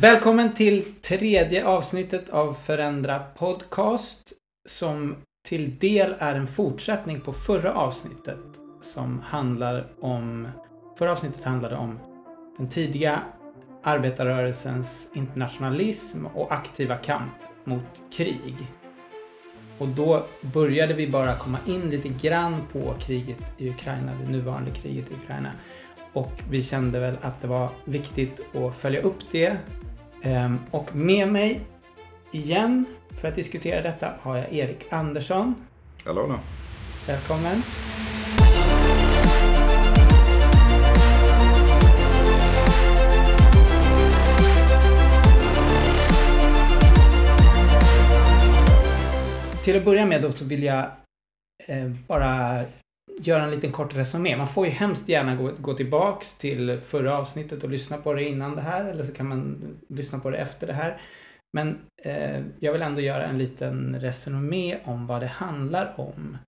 Välkommen till tredje avsnittet av Förändra Podcast som till del är en fortsättning på förra avsnittet som handlar om Förra avsnittet handlade om den tidiga arbetarrörelsens internationalism och aktiva kamp mot krig. Och då började vi bara komma in lite grann på kriget i Ukraina, det nuvarande kriget i Ukraina. Och vi kände väl att det var viktigt att följa upp det. Ehm, och med mig igen för att diskutera detta har jag Erik Andersson. Hallå då. Välkommen. Till att börja med då så vill jag eh, bara göra en liten kort resumé. Man får ju hemskt gärna gå, gå tillbaks till förra avsnittet och lyssna på det innan det här eller så kan man lyssna på det efter det här. Men eh, jag vill ändå göra en liten resumé om vad det handlar om.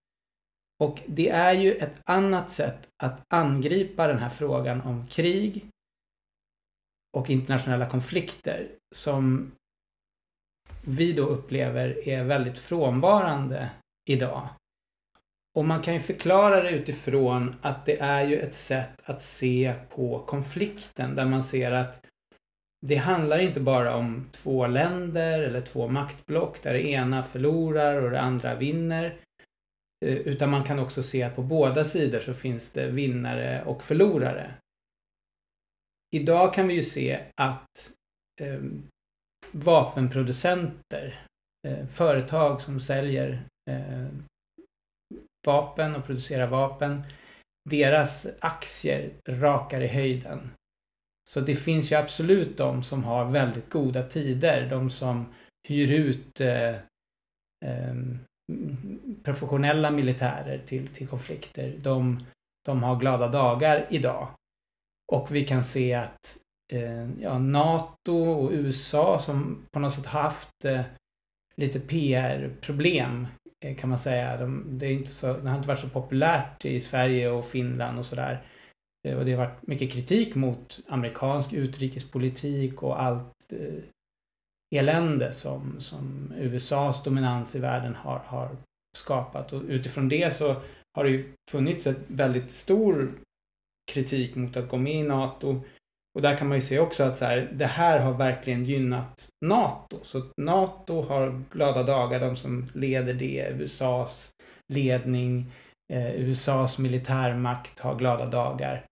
Och det är ju ett annat sätt att angripa den här frågan om krig och internationella konflikter som vi då upplever är väldigt frånvarande idag. Och man kan ju förklara det utifrån att det är ju ett sätt att se på konflikten där man ser att det handlar inte bara om två länder eller två maktblock där det ena förlorar och det andra vinner. Eh, utan man kan också se att på båda sidor så finns det vinnare och förlorare. Idag kan vi ju se att eh, vapenproducenter, eh, företag som säljer eh, vapen och producerar vapen, deras aktier rakar i höjden. Så det finns ju absolut de som har väldigt goda tider, de som hyr ut eh, eh, professionella militärer till, till konflikter. De, de har glada dagar idag. Och vi kan se att eh, ja, NATO och USA som på något sätt haft eh, lite PR-problem Eh, kan man säga. De, det, är inte så, det har inte varit så populärt i Sverige och Finland och sådär. Eh, och det har varit mycket kritik mot amerikansk utrikespolitik och allt eh, elände som, som USAs dominans i världen har, har skapat. Och utifrån det så har det ju funnits en väldigt stor kritik mot att gå med i NATO. Och där kan man ju se också att så här, det här har verkligen gynnat NATO. Så NATO har glada dagar, de som leder det, USAs ledning, eh, USAs militärmakt har glada dagar.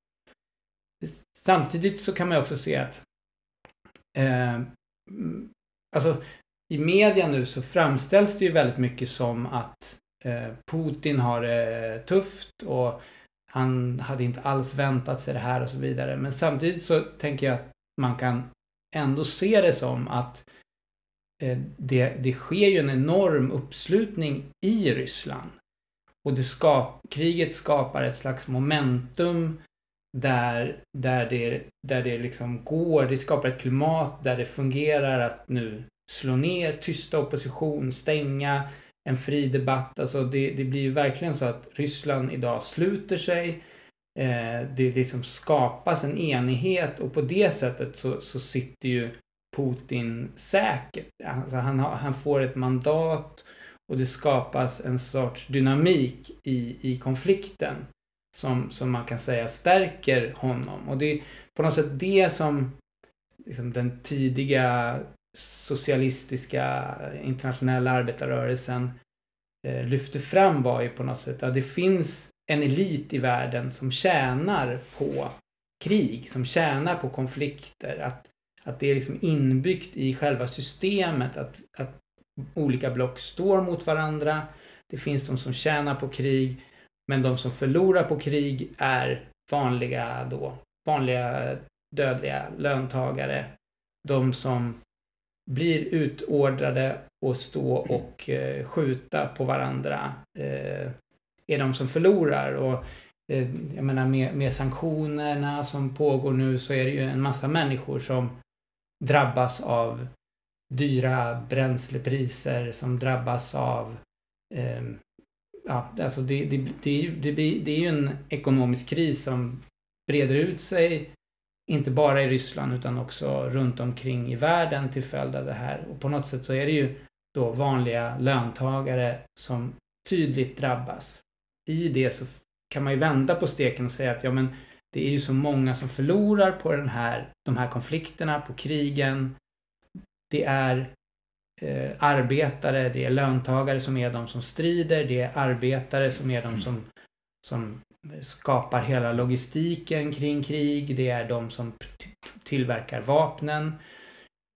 Samtidigt så kan man också se att eh, mm, alltså i media nu så framställs det ju väldigt mycket som att eh, Putin har det tufft och han hade inte alls väntat sig det här och så vidare. Men samtidigt så tänker jag att man kan ändå se det som att eh, det, det sker ju en enorm uppslutning i Ryssland. Och det skap, kriget skapar ett slags momentum där, där, det, där det liksom går, det skapar ett klimat där det fungerar att nu slå ner, tysta opposition, stänga en fri debatt. Alltså det, det blir ju verkligen så att Ryssland idag sluter sig. Eh, det, det liksom skapas en enighet och på det sättet så, så sitter ju Putin säkert. Alltså han, har, han får ett mandat och det skapas en sorts dynamik i, i konflikten som, som man kan säga stärker honom. Och det är på något sätt det som liksom den tidiga socialistiska internationella arbetarrörelsen eh, lyfte fram var ju på något sätt att det finns en elit i världen som tjänar på krig, som tjänar på konflikter. Att, att det är liksom inbyggt i själva systemet att, att olika block står mot varandra. Det finns de som tjänar på krig, men de som förlorar på krig är vanliga då, vanliga dödliga löntagare. De som blir utordrade och stå och eh, skjuta på varandra eh, är de som förlorar. Och eh, jag menar med, med sanktionerna som pågår nu så är det ju en massa människor som drabbas av dyra bränslepriser, som drabbas av eh, ja, alltså det, det, det, det, det är ju en ekonomisk kris som breder ut sig inte bara i Ryssland utan också runt omkring i världen till följd av det här. Och på något sätt så är det ju då vanliga löntagare som tydligt drabbas. I det så kan man ju vända på steken och säga att ja men det är ju så många som förlorar på den här, de här konflikterna, på krigen. Det är eh, arbetare, det är löntagare som är de som strider, det är arbetare som är de som, som skapar hela logistiken kring krig, det är de som tillverkar vapnen.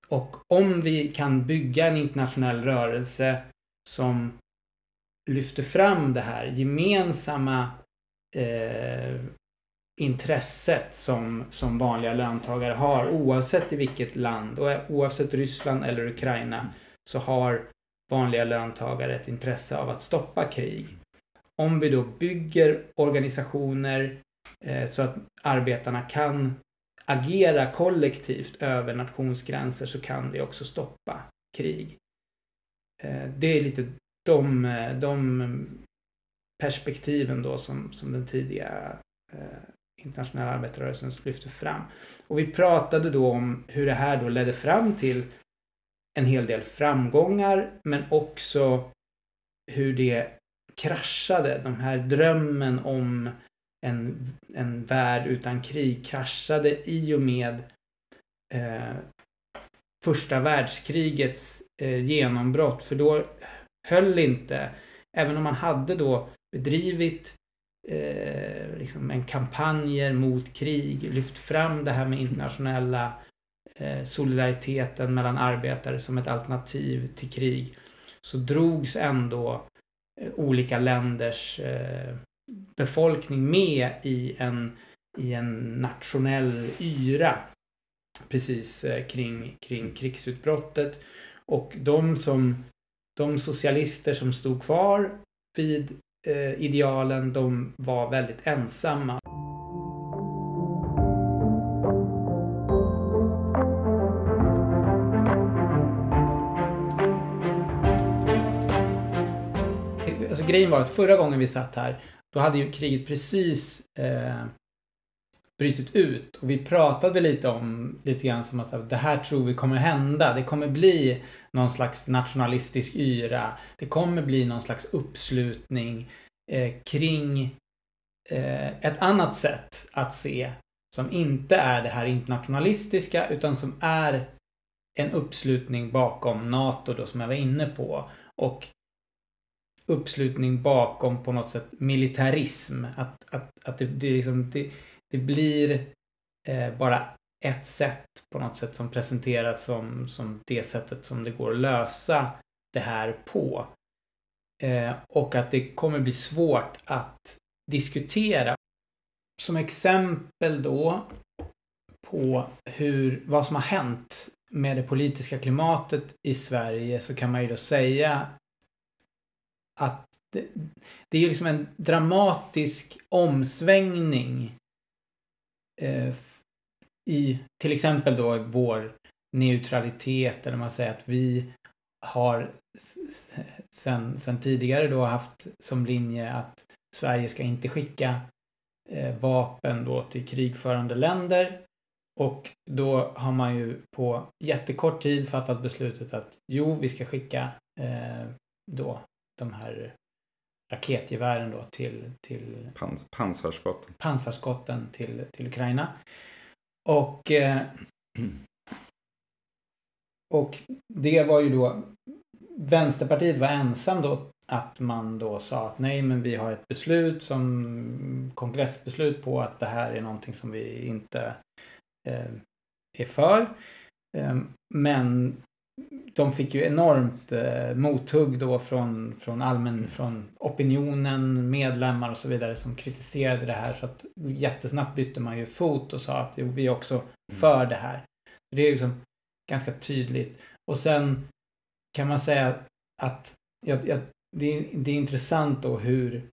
Och om vi kan bygga en internationell rörelse som lyfter fram det här gemensamma eh, intresset som, som vanliga löntagare har oavsett i vilket land och oavsett Ryssland eller Ukraina så har vanliga löntagare ett intresse av att stoppa krig. Om vi då bygger organisationer eh, så att arbetarna kan agera kollektivt över nationsgränser så kan vi också stoppa krig. Eh, det är lite de, eh, de perspektiven då som, som den tidiga eh, internationella arbetarrörelsen lyfte fram. Och vi pratade då om hur det här då ledde fram till en hel del framgångar men också hur det kraschade. Den här drömmen om en, en värld utan krig kraschade i och med eh, första världskrigets eh, genombrott. För då höll inte, även om man hade då bedrivit eh, liksom en kampanjer mot krig, lyft fram det här med internationella eh, solidariteten mellan arbetare som ett alternativ till krig, så drogs ändå eh, Eh, olika länders eh, befolkning med i en, i en nationell yra precis eh, kring, kring krigsutbrottet. Och de som de socialister som stod kvar vid eh, idealen, de var väldigt ensamma. Grejen var att förra gången vi satt här, då hade ju kriget precis eh, brutit ut och vi pratade lite om lite grann som att det här tror vi kommer hända. Det kommer bli någon slags nationalistisk yra. Det kommer bli någon slags uppslutning eh, kring eh, ett annat sätt att se som inte är det här internationalistiska utan som är en uppslutning bakom NATO då som jag var inne på och uppslutning bakom på något sätt militarism. Att, att, att det, det, liksom, det, det blir eh, bara ett sätt på något sätt som presenteras som, som det sättet som det går att lösa det här på. Eh, och att det kommer bli svårt att diskutera. Som exempel då på hur, vad som har hänt med det politiska klimatet i Sverige så kan man ju då säga att det, det är ju liksom en dramatisk omsvängning eh, i till exempel då vår neutralitet eller man säger att vi har sen, sen tidigare då haft som linje att Sverige ska inte skicka eh, vapen då till krigförande länder. Och då har man ju på jättekort tid fattat beslutet att jo, vi ska skicka eh, då de här raketgevären då till, till Pans pansarskotten. pansarskotten till, till Ukraina. Och, eh, och det var ju då Vänsterpartiet var ensam då att man då sa att nej men vi har ett beslut som kongressbeslut på att det här är någonting som vi inte eh, är för. Eh, men de fick ju enormt eh, mothugg då från, från allmän, från opinionen, medlemmar och så vidare som kritiserade det här. Så att jättesnabbt bytte man ju fot och sa att jo, vi är också mm. för det här. Det är liksom ganska tydligt. Och sen kan man säga att ja, ja, det, är, det är intressant då hur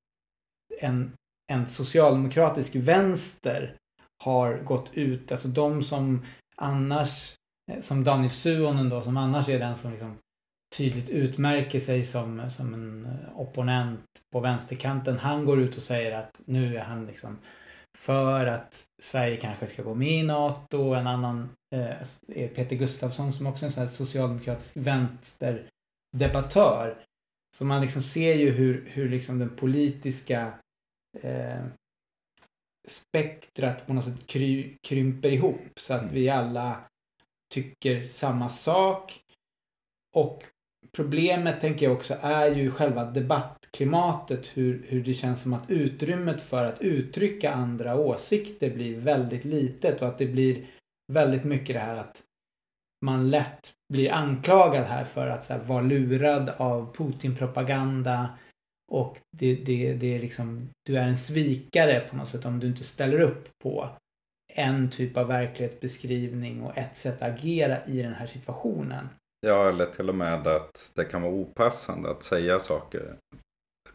en, en socialdemokratisk vänster har gått ut, alltså de som annars som Daniel Suonen då, som annars är den som liksom tydligt utmärker sig som, som en eh, opponent på vänsterkanten. Han går ut och säger att nu är han liksom för att Sverige kanske ska gå med i NATO. En annan eh, är Peter Gustafsson som också är en sån här socialdemokratisk vänsterdebattör. Så man liksom ser ju hur, hur liksom den politiska eh, spektrat på något sätt kry, krymper ihop så att vi alla tycker samma sak. Och problemet tänker jag också är ju själva debattklimatet hur, hur det känns som att utrymmet för att uttrycka andra åsikter blir väldigt litet och att det blir väldigt mycket det här att man lätt blir anklagad här för att så här, vara lurad av Putin-propaganda och det, det, det är liksom, du är en svikare på något sätt om du inte ställer upp på en typ av verklighetsbeskrivning och ett sätt att agera i den här situationen. Ja, eller till och med att det kan vara opassande att säga saker,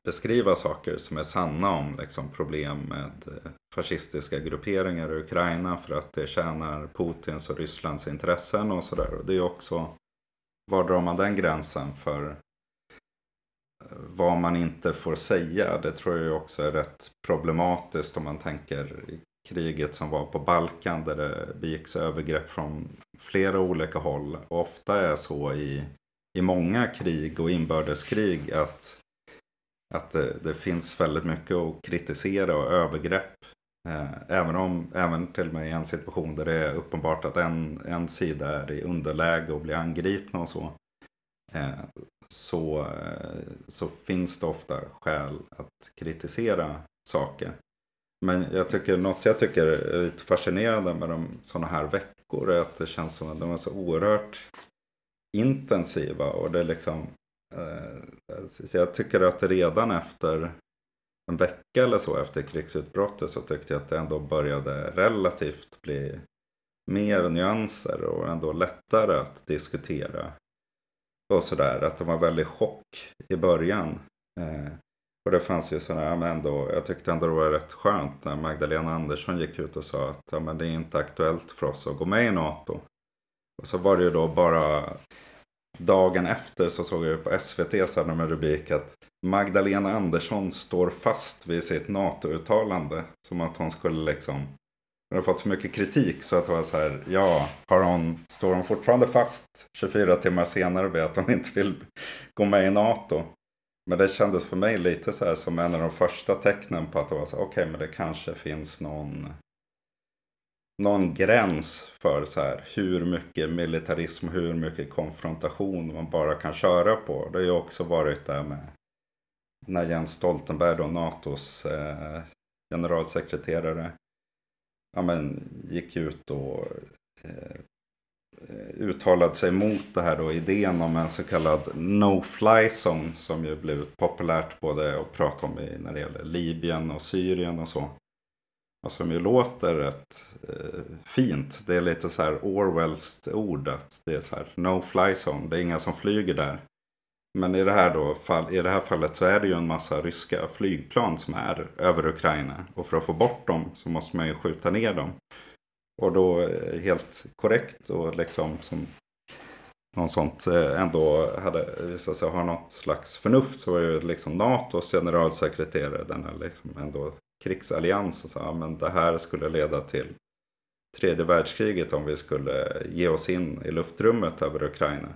beskriva saker som är sanna om liksom, problem med eh, fascistiska grupperingar i Ukraina för att det tjänar Putins och Rysslands intressen och sådär. Och det är också, var drar man den gränsen för eh, vad man inte får säga? Det tror jag också är rätt problematiskt om man tänker kriget som var på Balkan där det begicks övergrepp från flera olika håll. Och ofta är så i, i många krig och inbördeskrig att, att det, det finns väldigt mycket att kritisera och övergrepp. Eh, även om, även till och med i en situation där det är uppenbart att en, en sida är i underläge och blir angripna och så. Eh, så, eh, så finns det ofta skäl att kritisera saker. Men jag tycker, något jag tycker är lite fascinerande med de sådana här veckor är att det känns som att de är så oerhört intensiva. Och det är liksom, eh, jag tycker att redan efter en vecka eller så efter krigsutbrottet så tyckte jag att det ändå började relativt bli mer nyanser och ändå lättare att diskutera. Och sådär, att det var väldigt chock i början. Eh, och det fanns ju sådana, men ändå, jag tyckte ändå det var rätt skönt när Magdalena Andersson gick ut och sa att ja, men det är inte aktuellt för oss att gå med i NATO. Och så var det ju då bara dagen efter så såg jag på SVT så med rubrik att Magdalena Andersson står fast vid sitt NATO-uttalande. Som att hon skulle liksom hon har fått så mycket kritik så att det var så här, ja, har hon, står hon fortfarande fast 24 timmar senare vid att hon inte vill gå med i NATO? Men det kändes för mig lite så här som en av de första tecknen på att det var så okej okay, men det kanske finns någon någon gräns för så här hur mycket militarism, hur mycket konfrontation man bara kan köra på. Det har ju också varit där med när Jens Stoltenberg, då NATOs eh, generalsekreterare, ja, men, gick ut och eh, Eh, uttalat sig mot det här då, idén om en så kallad no-fly zone som ju blivit populärt både att prata om i, när det gäller Libyen och Syrien och så. Och som ju låter rätt eh, fint. Det är lite så här Orwellskt ord att det är så här no-fly zone. Det är inga som flyger där. Men i det, här då, fall, i det här fallet så är det ju en massa ryska flygplan som är över Ukraina. Och för att få bort dem så måste man ju skjuta ner dem. Och då eh, helt korrekt och liksom som någon sånt eh, ändå hade visat sig ha något slags förnuft så var ju liksom NATOs generalsekreterare, den här liksom ändå krigsallians och sa men det här skulle leda till tredje världskriget om vi skulle ge oss in i luftrummet över Ukraina.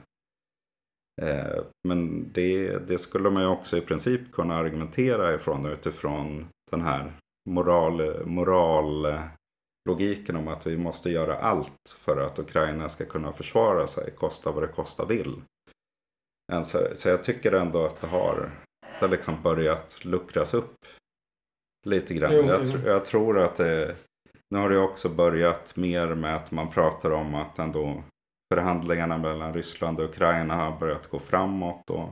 Eh, men det, det skulle man ju också i princip kunna argumentera ifrån utifrån den här moral, moral logiken om att vi måste göra allt för att Ukraina ska kunna försvara sig, kosta vad det kosta vill. Så, jag tycker ändå att det har, det har liksom börjat luckras upp lite grann. Jo, jag, jo. jag, tror att det, nu har det också börjat mer med att man pratar om att ändå förhandlingarna mellan Ryssland och Ukraina har börjat gå framåt. Och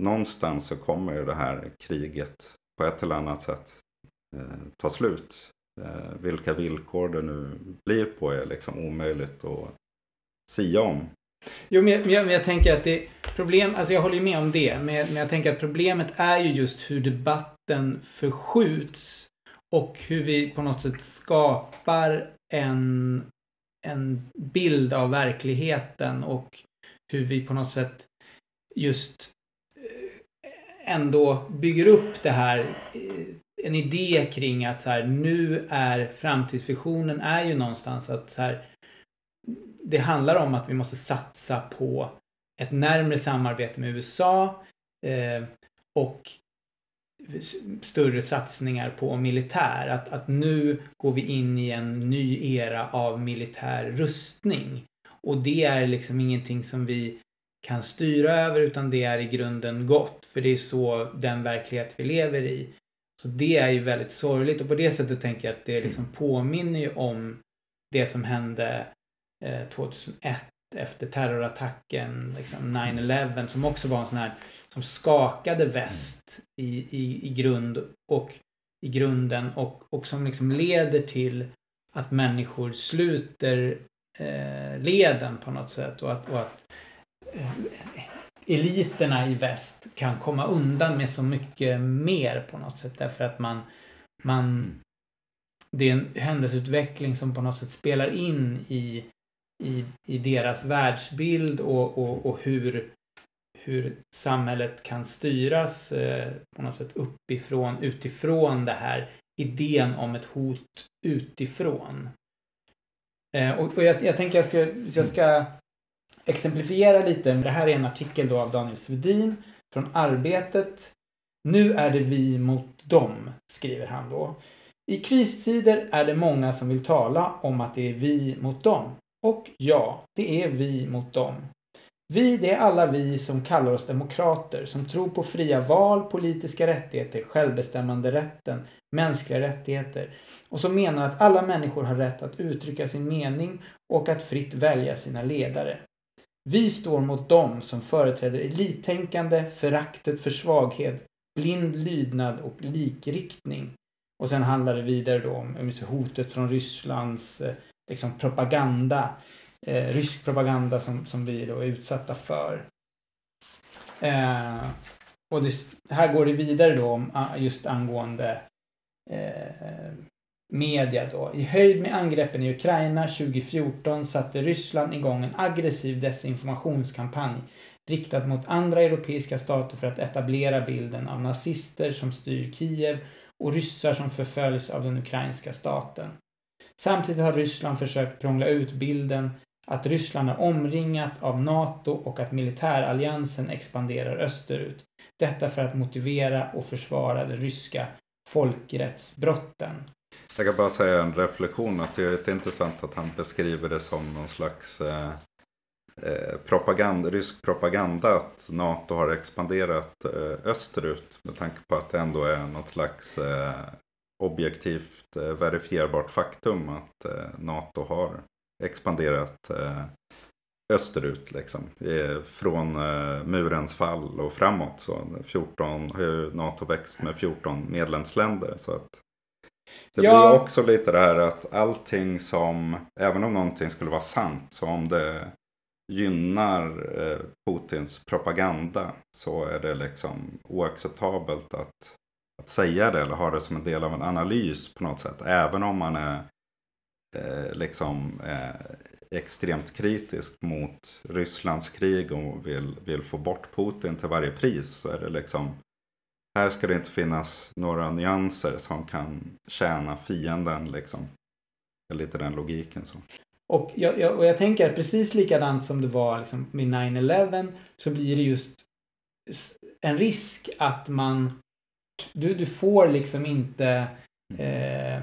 någonstans så kommer ju det här kriget på ett eller annat sätt eh, ta slut. Eh, vilka villkor det nu blir på är liksom omöjligt att sia om. Jo, men jag, men jag, men jag tänker att det problem, alltså jag håller ju med om det, men jag, men jag tänker att problemet är ju just hur debatten förskjuts och hur vi på något sätt skapar en, en bild av verkligheten och hur vi på något sätt just eh, ändå bygger upp det här eh, en idé kring att så här, nu är framtidsvisionen är ju någonstans att så här, det handlar om att vi måste satsa på ett närmre samarbete med USA eh, och större satsningar på militär. Att, att nu går vi in i en ny era av militär rustning. Och det är liksom ingenting som vi kan styra över utan det är i grunden gott. För det är så den verklighet vi lever i. Så det är ju väldigt sorgligt. Och på det sättet tänker jag att det liksom påminner ju om det som hände eh, 2001 efter terrorattacken, liksom 9-11 som också var en sån här som skakade väst i, i, i grund och i grunden och, och som liksom leder till att människor sluter eh, leden på något sätt och att, och att eh, eliterna i väst kan komma undan med så mycket mer på något sätt därför att man, man det är en händelseutveckling som på något sätt spelar in i, i, i deras världsbild och, och, och hur, hur samhället kan styras eh, på något sätt uppifrån, utifrån det här idén om ett hot utifrån. Eh, och, och jag, jag tänker jag ska, jag ska exemplifiera lite. Det här är en artikel då av Daniel Svedin från Arbetet. Nu är det vi mot dem, skriver han då. I kristider är det många som vill tala om att det är vi mot dem. Och ja, det är vi mot dem. Vi, det är alla vi som kallar oss demokrater, som tror på fria val, politiska rättigheter, självbestämmande rätten, mänskliga rättigheter och som menar att alla människor har rätt att uttrycka sin mening och att fritt välja sina ledare. Vi står mot dem som företräder elittänkande, föraktet för svaghet, blind lydnad och likriktning. Och sen handlar det vidare då om hotet från Rysslands eh, liksom, propaganda eh, rysk propaganda som, som vi då är utsatta för. Eh, och det, här går det vidare då om ah, just angående eh, media då. I höjd med angreppen i Ukraina 2014 satte Ryssland igång en aggressiv desinformationskampanj riktad mot andra europeiska stater för att etablera bilden av nazister som styr Kiev och ryssar som förföljs av den ukrainska staten. Samtidigt har Ryssland försökt prångla ut bilden att Ryssland är omringat av NATO och att militäralliansen expanderar österut. Detta för att motivera och försvara de ryska folkrättsbrotten. Jag kan bara säga en reflektion att det är intressant att han beskriver det som någon slags eh, eh propaganda, rysk propaganda att NATO har expanderat eh, österut med tanke på att det ändå är något slags eh, objektivt eh, verifierbart faktum att eh, NATO har expanderat eh, österut liksom. Från eh, murens fall och framåt. Så 14 har ju NATO växt med 14 medlemsländer. Så att det ja. blir också lite det här att allting som, även om någonting skulle vara sant, så om det gynnar eh, Putins propaganda så är det liksom oacceptabelt att, att säga det eller ha det som en del av en analys på något sätt. Även om man är eh, liksom eh, extremt kritisk mot Rysslands krig och vill, vill få bort Putin till varje pris så är det liksom här ska det inte finnas några nyanser som kan tjäna fienden liksom. Lite den logiken så. Och jag, jag, och jag tänker att precis likadant som det var liksom med 9-11 så blir det just en risk att man du, du får liksom inte eh,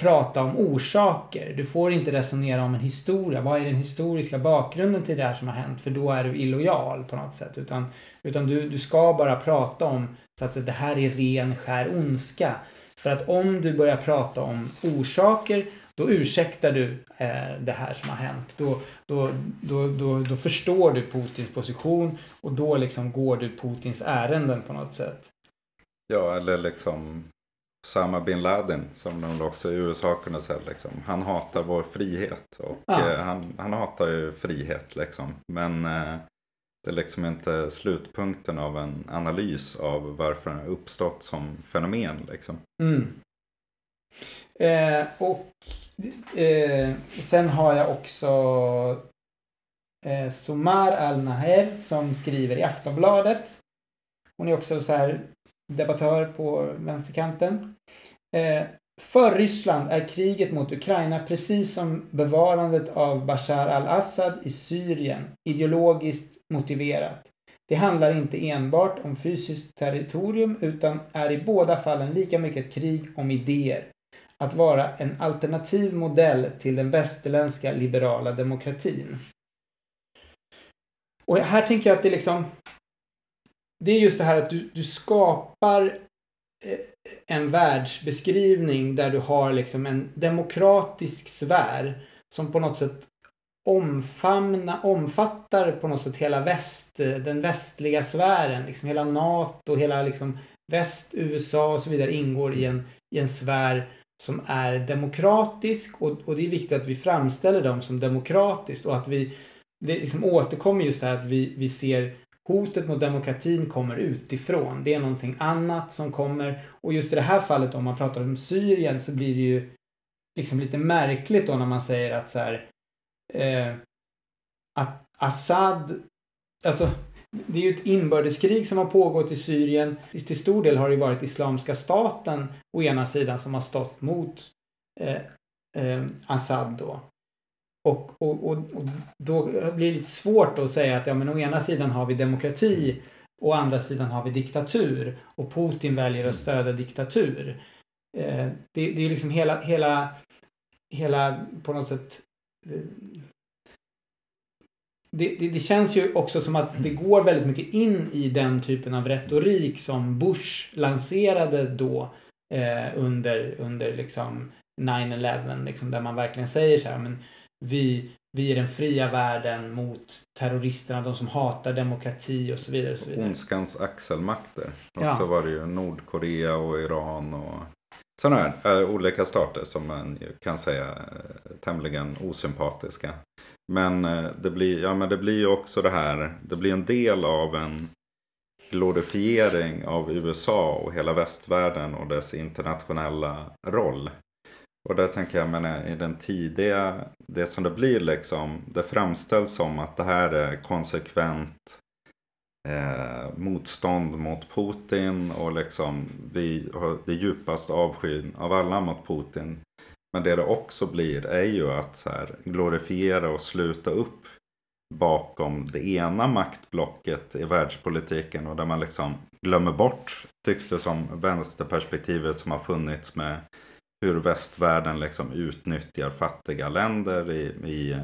prata om orsaker. Du får inte resonera om en historia. Vad är den historiska bakgrunden till det här som har hänt? För då är du illojal på något sätt. Utan, utan du, du ska bara prata om så att det här är ren skär ondska. För att om du börjar prata om orsaker då ursäktar du eh, det här som har hänt. Då, då, då, då, då förstår du Putins position och då liksom går du Putins ärenden på något sätt. Ja, eller liksom Osama bin Laden som de också i USA kunde säga. Liksom. Han hatar vår frihet. Och ja. eh, han, han hatar ju frihet liksom. Men eh, det är liksom inte slutpunkten av en analys av varför den har uppstått som fenomen. Liksom. Mm. Eh, och eh, sen har jag också eh, Somar Al-Naher som skriver i Aftonbladet. Hon är också så här debattör på vänsterkanten. Eh, för Ryssland är kriget mot Ukraina precis som bevarandet av Bashar al-Assad i Syrien ideologiskt motiverat. Det handlar inte enbart om fysiskt territorium utan är i båda fallen lika mycket ett krig om idéer. Att vara en alternativ modell till den västerländska liberala demokratin. Och här tänker jag att det liksom det är just det här att du, du skapar eh, en världsbeskrivning där du har liksom en demokratisk sfär som på något sätt omfamna, omfattar på något sätt hela väst, den västliga sfären. Liksom hela NATO, hela liksom väst, USA och så vidare ingår i en, i en sfär som är demokratisk och, och det är viktigt att vi framställer dem som demokratiskt och att vi det liksom återkommer just det här att vi, vi ser hotet mot demokratin kommer utifrån. Det är någonting annat som kommer. Och just i det här fallet om man pratar om Syrien så blir det ju liksom lite märkligt då när man säger att så här, eh, att Assad, alltså det är ju ett inbördeskrig som har pågått i Syrien. Till stor del har det varit Islamiska staten å ena sidan som har stått mot eh, eh, Assad då. Och, och, och, och, då blir det lite svårt att säga att ja, men å ena sidan har vi demokrati och å andra sidan har vi diktatur och Putin väljer att stödja diktatur. Eh, det, det är liksom hela, hela, hela på något sätt eh, det, det, det, känns ju också som att det går väldigt mycket in i den typen av retorik som Bush lanserade då eh, under, under liksom 9-11, liksom, där man verkligen säger så här, men vi, vi är den fria världen mot terroristerna, de som hatar demokrati och så vidare. Och så vidare. Ondskans axelmakter. Och ja. så var det ju Nordkorea och Iran och sådana här äh, olika stater som man kan säga äh, tämligen osympatiska. Men, äh, det blir, ja, men det blir ju också det här, det blir en del av en glorifiering av USA och hela västvärlden och dess internationella roll. Och där tänker jag, men eh, i den tidiga, det som det blir liksom, det framställs som att det här är konsekvent eh, motstånd mot Putin och liksom vi har det djupaste avskyn av alla mot Putin. Men det det också blir är ju att så här, glorifiera och sluta upp bakom det ena maktblocket i världspolitiken och där man liksom glömmer bort, tycks det som, vänsterperspektivet som har funnits med hur västvärlden liksom utnyttjar fattiga länder i, i,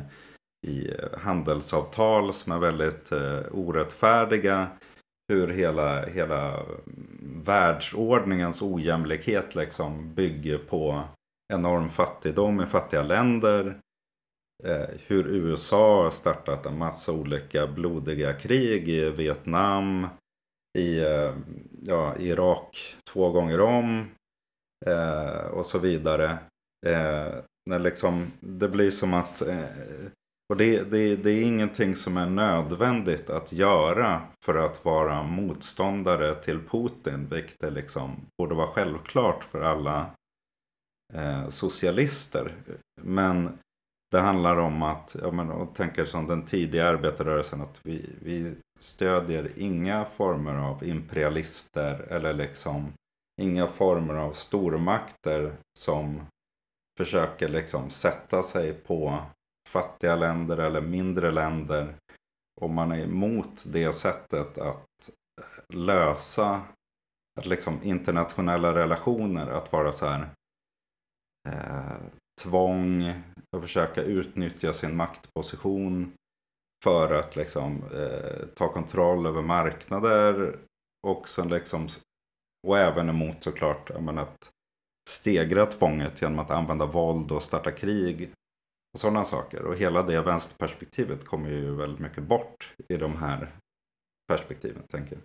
i handelsavtal som är väldigt eh, orättfärdiga. Hur hela, hela världsordningens ojämlikhet liksom bygger på enorm fattigdom i fattiga länder. Eh, hur USA har startat en massa olika blodiga krig i Vietnam, i eh, ja, Irak två gånger om eh, och så vidare. Eh, när liksom, det blir som att eh, och det, det, det är ingenting som är nödvändigt att göra för att vara motståndare till Putin. Vilket det liksom borde vara självklart för alla eh, socialister. Men det handlar om att, jag menar, tänker som den tidiga arbetarrörelsen, att vi, vi stödjer inga former av imperialister eller liksom inga former av stormakter som försöker liksom sätta sig på fattiga länder eller mindre länder. Och man är emot det sättet att lösa att liksom internationella relationer. Att vara så här eh, tvång och försöka utnyttja sin maktposition för att liksom eh, ta kontroll över marknader och sen liksom och även emot såklart menar, att stegra tvånget genom att använda våld och starta krig. Och sådana saker. Och hela det vänsterperspektivet kommer ju väldigt mycket bort i de här perspektiven, tänker jag.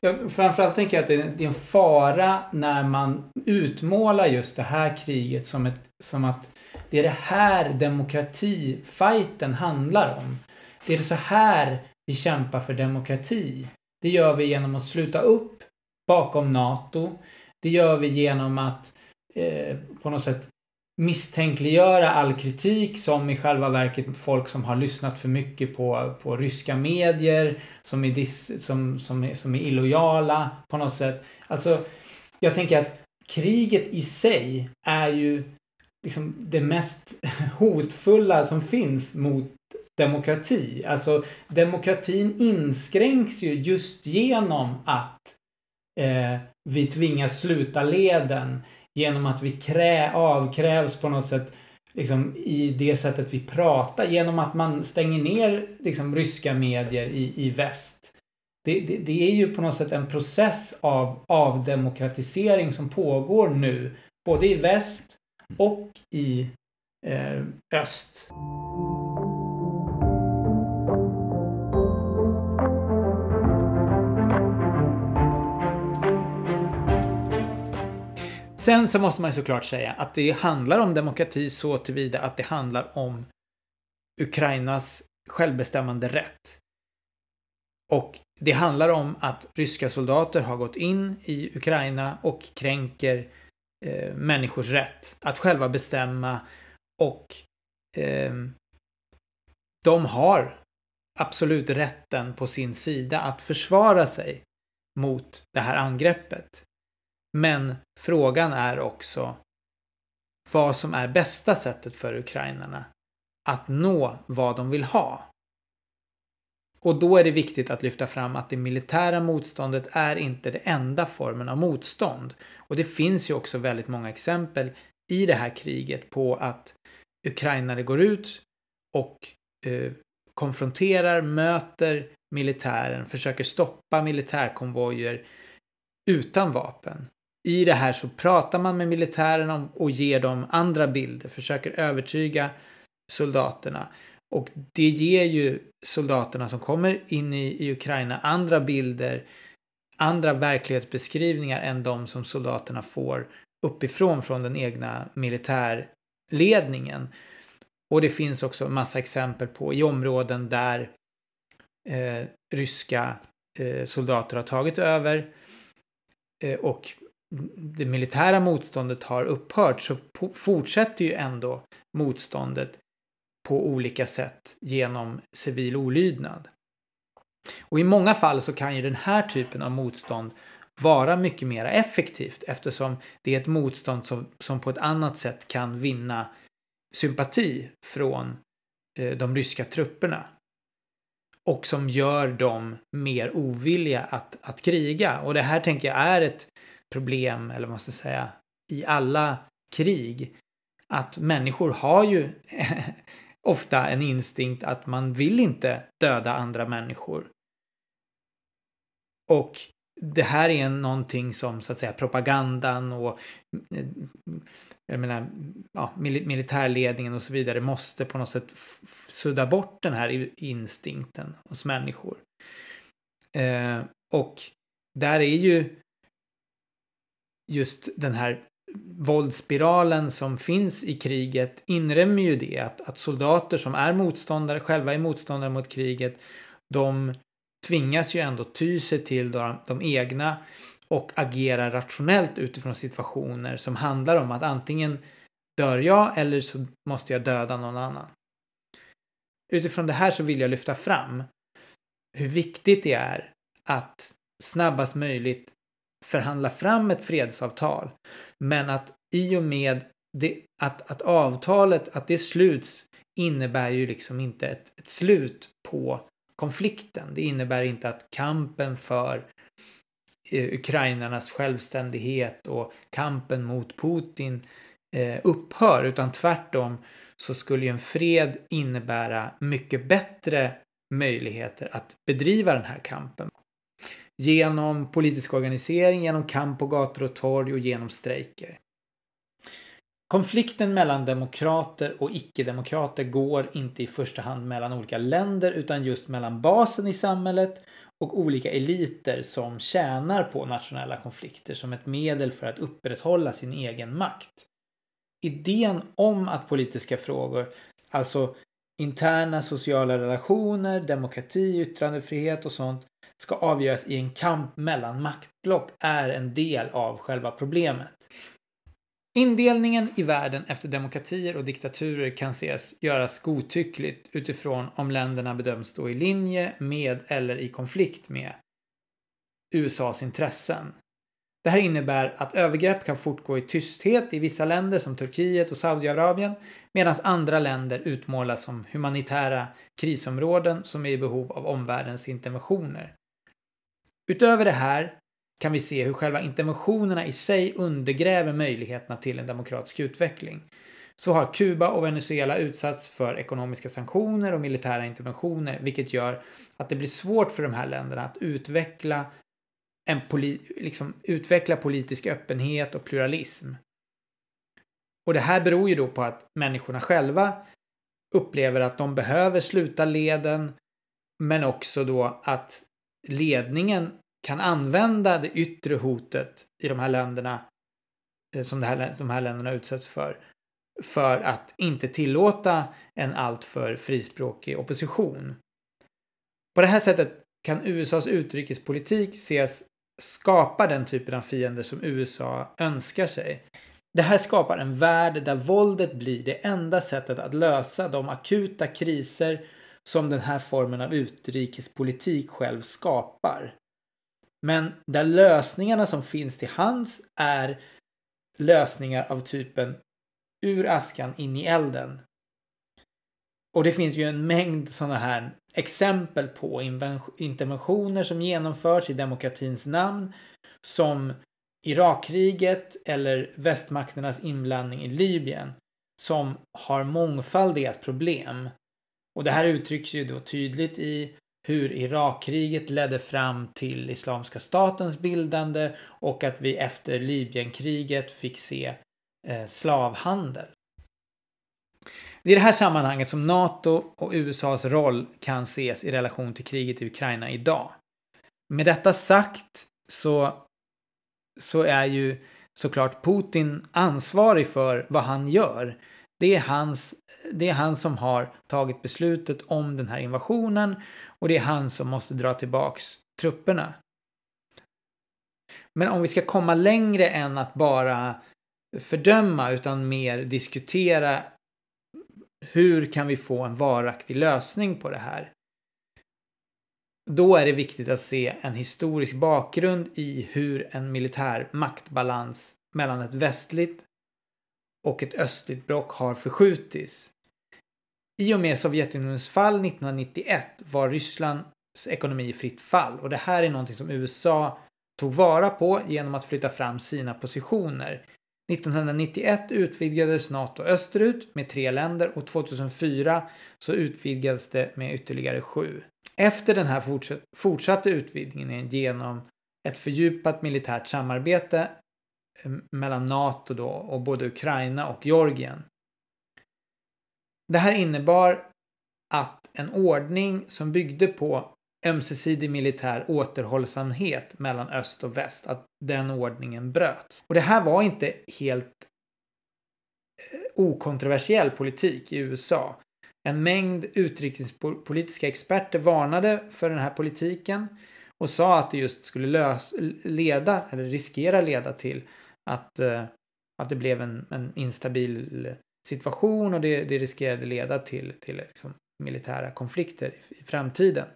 Ja, framförallt tänker jag att det är en fara när man utmålar just det här kriget som, ett, som att det är det här demokratifajten handlar om. Det är så här vi kämpar för demokrati. Det gör vi genom att sluta upp bakom NATO. Det gör vi genom att eh, på något sätt misstänkliggöra all kritik som i själva verket folk som har lyssnat för mycket på, på ryska medier som är, dis, som, som, är, som är illojala på något sätt. Alltså, jag tänker att kriget i sig är ju liksom det mest hotfulla som finns mot demokrati. Alltså demokratin inskränks ju just genom att eh, vi tvingas sluta leden. Genom att vi krä, avkrävs på något sätt liksom, i det sättet vi pratar. Genom att man stänger ner liksom, ryska medier i, i väst. Det, det, det, är ju på något sätt en process av avdemokratisering som pågår nu. Både i väst och i eh, öst. Sen så måste man ju såklart säga att det handlar om demokrati så tillvida att det handlar om Ukrainas självbestämmande rätt. Och det handlar om att ryska soldater har gått in i Ukraina och kränker eh, människors rätt att själva bestämma och eh, de har absolut rätten på sin sida att försvara sig mot det här angreppet. Men frågan är också vad som är bästa sättet för ukrainarna att nå vad de vill ha. Och då är det viktigt att lyfta fram att det militära motståndet är inte den enda formen av motstånd. Och det finns ju också väldigt många exempel i det här kriget på att ukrainare går ut och eh, konfronterar, möter militären, försöker stoppa militärkonvojer utan vapen. I det här så pratar man med militären om, och ger dem andra bilder, försöker övertyga soldaterna. Och det ger ju soldaterna som kommer in i, i Ukraina andra bilder, andra verklighetsbeskrivningar än de som soldaterna får uppifrån från den egna militärledningen. Och det finns också massa exempel på i områden där eh, ryska eh, soldater har tagit över eh, och det militära motståndet har upphört så fortsätter ju ändå motståndet på olika sätt genom civil olydnad. Och i många fall så kan ju den här typen av motstånd vara mycket mer effektivt eftersom det är ett motstånd som, som på ett annat sätt kan vinna sympati från eh, de ryska trupperna. Och som gör dem mer ovilliga att, att kriga. Och det här tänker jag är ett problem, eller vad man ska säga, i alla krig. Att människor har ju ofta en instinkt att man vill inte döda andra människor. Och det här är någonting som så att säga propagandan och jag menar, ja, militärledningen och så vidare måste på något sätt sudda bort den här instinkten hos människor. Eh, och där är ju just den här våldsspiralen som finns i kriget inrymmer ju det att, att soldater som är motståndare, själva är motståndare mot kriget, de tvingas ju ändå ty sig till de, de egna och agera rationellt utifrån situationer som handlar om att antingen dör jag eller så måste jag döda någon annan. Utifrån det här så vill jag lyfta fram hur viktigt det är att snabbast möjligt förhandla fram ett fredsavtal. Men att i och med det, att, att avtalet, att det sluts innebär ju liksom inte ett, ett slut på konflikten. Det innebär inte att kampen för eh, ukrainarnas självständighet och kampen mot Putin eh, upphör utan tvärtom så skulle ju en fred innebära mycket bättre möjligheter att bedriva den här kampen. Genom politisk organisering, genom kamp på gator och torg och genom strejker. Konflikten mellan demokrater och icke-demokrater går inte i första hand mellan olika länder utan just mellan basen i samhället och olika eliter som tjänar på nationella konflikter som ett medel för att upprätthålla sin egen makt. Idén om att politiska frågor, alltså interna sociala relationer, demokrati, yttrandefrihet och sånt, ska avgöras i en kamp mellan maktblock är en del av själva problemet. Indelningen i världen efter demokratier och diktaturer kan ses göras godtyckligt utifrån om länderna bedöms stå i linje med eller i konflikt med USAs intressen. Det här innebär att övergrepp kan fortgå i tysthet i vissa länder som Turkiet och Saudiarabien medan andra länder utmålas som humanitära krisområden som är i behov av omvärldens interventioner. Utöver det här kan vi se hur själva interventionerna i sig undergräver möjligheterna till en demokratisk utveckling. Så har Kuba och Venezuela utsatts för ekonomiska sanktioner och militära interventioner vilket gör att det blir svårt för de här länderna att utveckla en poli liksom utveckla politisk öppenhet och pluralism. Och det här beror ju då på att människorna själva upplever att de behöver sluta leden men också då att ledningen kan använda det yttre hotet i de här länderna eh, som, det här, de här länderna utsätts för för att inte tillåta en alltför frispråkig opposition. På det här sättet kan USAs utrikespolitik ses skapa den typen av fiender som USA önskar sig. Det här skapar en värld där våldet blir det enda sättet att lösa de akuta kriser som den här formen av utrikespolitik själv skapar. Men där lösningarna som finns till hands är lösningar av typen ur askan in i elden. Och det finns ju en mängd sådana här exempel på interventioner som genomförs i demokratins namn som Irakkriget eller västmakternas inblandning i Libyen som har mångfaldiga problem. Och det här uttrycks ju då tydligt i hur Irakkriget ledde fram till Islamiska statens bildande och att vi efter Libyenkriget fick se eh, slavhandel. Det är i det här sammanhanget som NATO och USAs roll kan ses i relation till kriget i Ukraina idag. Med detta sagt så, så är ju såklart Putin ansvarig för vad han gör. Det är, hans, det är han som har tagit beslutet om den här invasionen och det är han som måste dra tillbaks trupperna. Men om vi ska komma längre än att bara fördöma utan mer diskutera hur kan vi få en varaktig lösning på det här? Då är det viktigt att se en historisk bakgrund i hur en militär maktbalans mellan ett västligt och ett östligt block har förskjutits. I och med Sovjetunionens fall 1991 var Rysslands ekonomi i fritt fall och det här är någonting som USA tog vara på genom att flytta fram sina positioner 1991 utvidgades NATO österut med tre länder och 2004 så utvidgades det med ytterligare sju. Efter den här fortsatte utvidgningen genom ett fördjupat militärt samarbete mm, mellan NATO då och både Ukraina och Georgien. Det här innebar att en ordning som byggde på ömsesidig militär återhållsamhet mellan öst och väst, att den ordningen bröts. Och det här var inte helt eh, okontroversiell politik i USA. En mängd utrikespolitiska experter varnade för den här politiken och sa att det just skulle lös, leda, eller riskera leda till att, eh, att det blev en, en instabil situation och det, det riskerade leda till, till liksom militära konflikter i, i framtiden.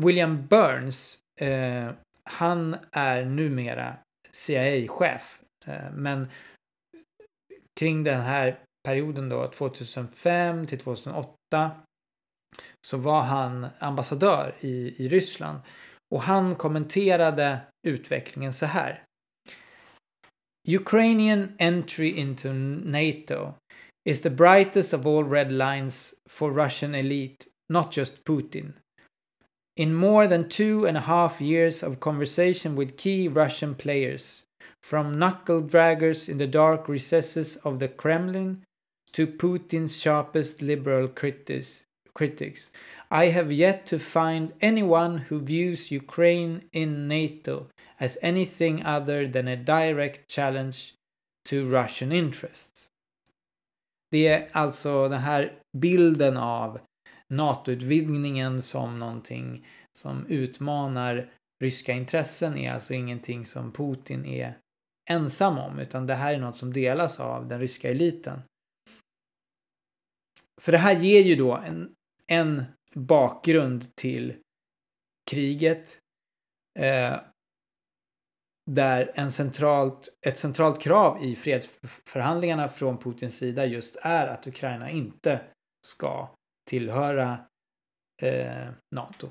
William Burns, eh, han är numera CIA-chef. Eh, men kring den här perioden då, 2005 till 2008, så var han ambassadör i, i Ryssland. Och han kommenterade utvecklingen så här. Ukrainian entry into NATO is the brightest of all red lines for Russian elite, not just Putin. In more than two and a half years of conversation with key Russian players, from knuckle draggers in the dark recesses of the Kremlin to Putin's sharpest liberal critics, critics, I have yet to find anyone who views Ukraine in NATO as anything other than a direct challenge to Russian interests. Det är alltså den här bilden av NATO-utvidgningen som någonting som utmanar ryska intressen är alltså ingenting som Putin är ensam om utan det här är något som delas av den ryska eliten. Så det här ger ju då en, en bakgrund till kriget. Eh, där en centralt, ett centralt krav i fredsförhandlingarna från Putins sida just är att Ukraina inte ska tillhöra eh, NATO.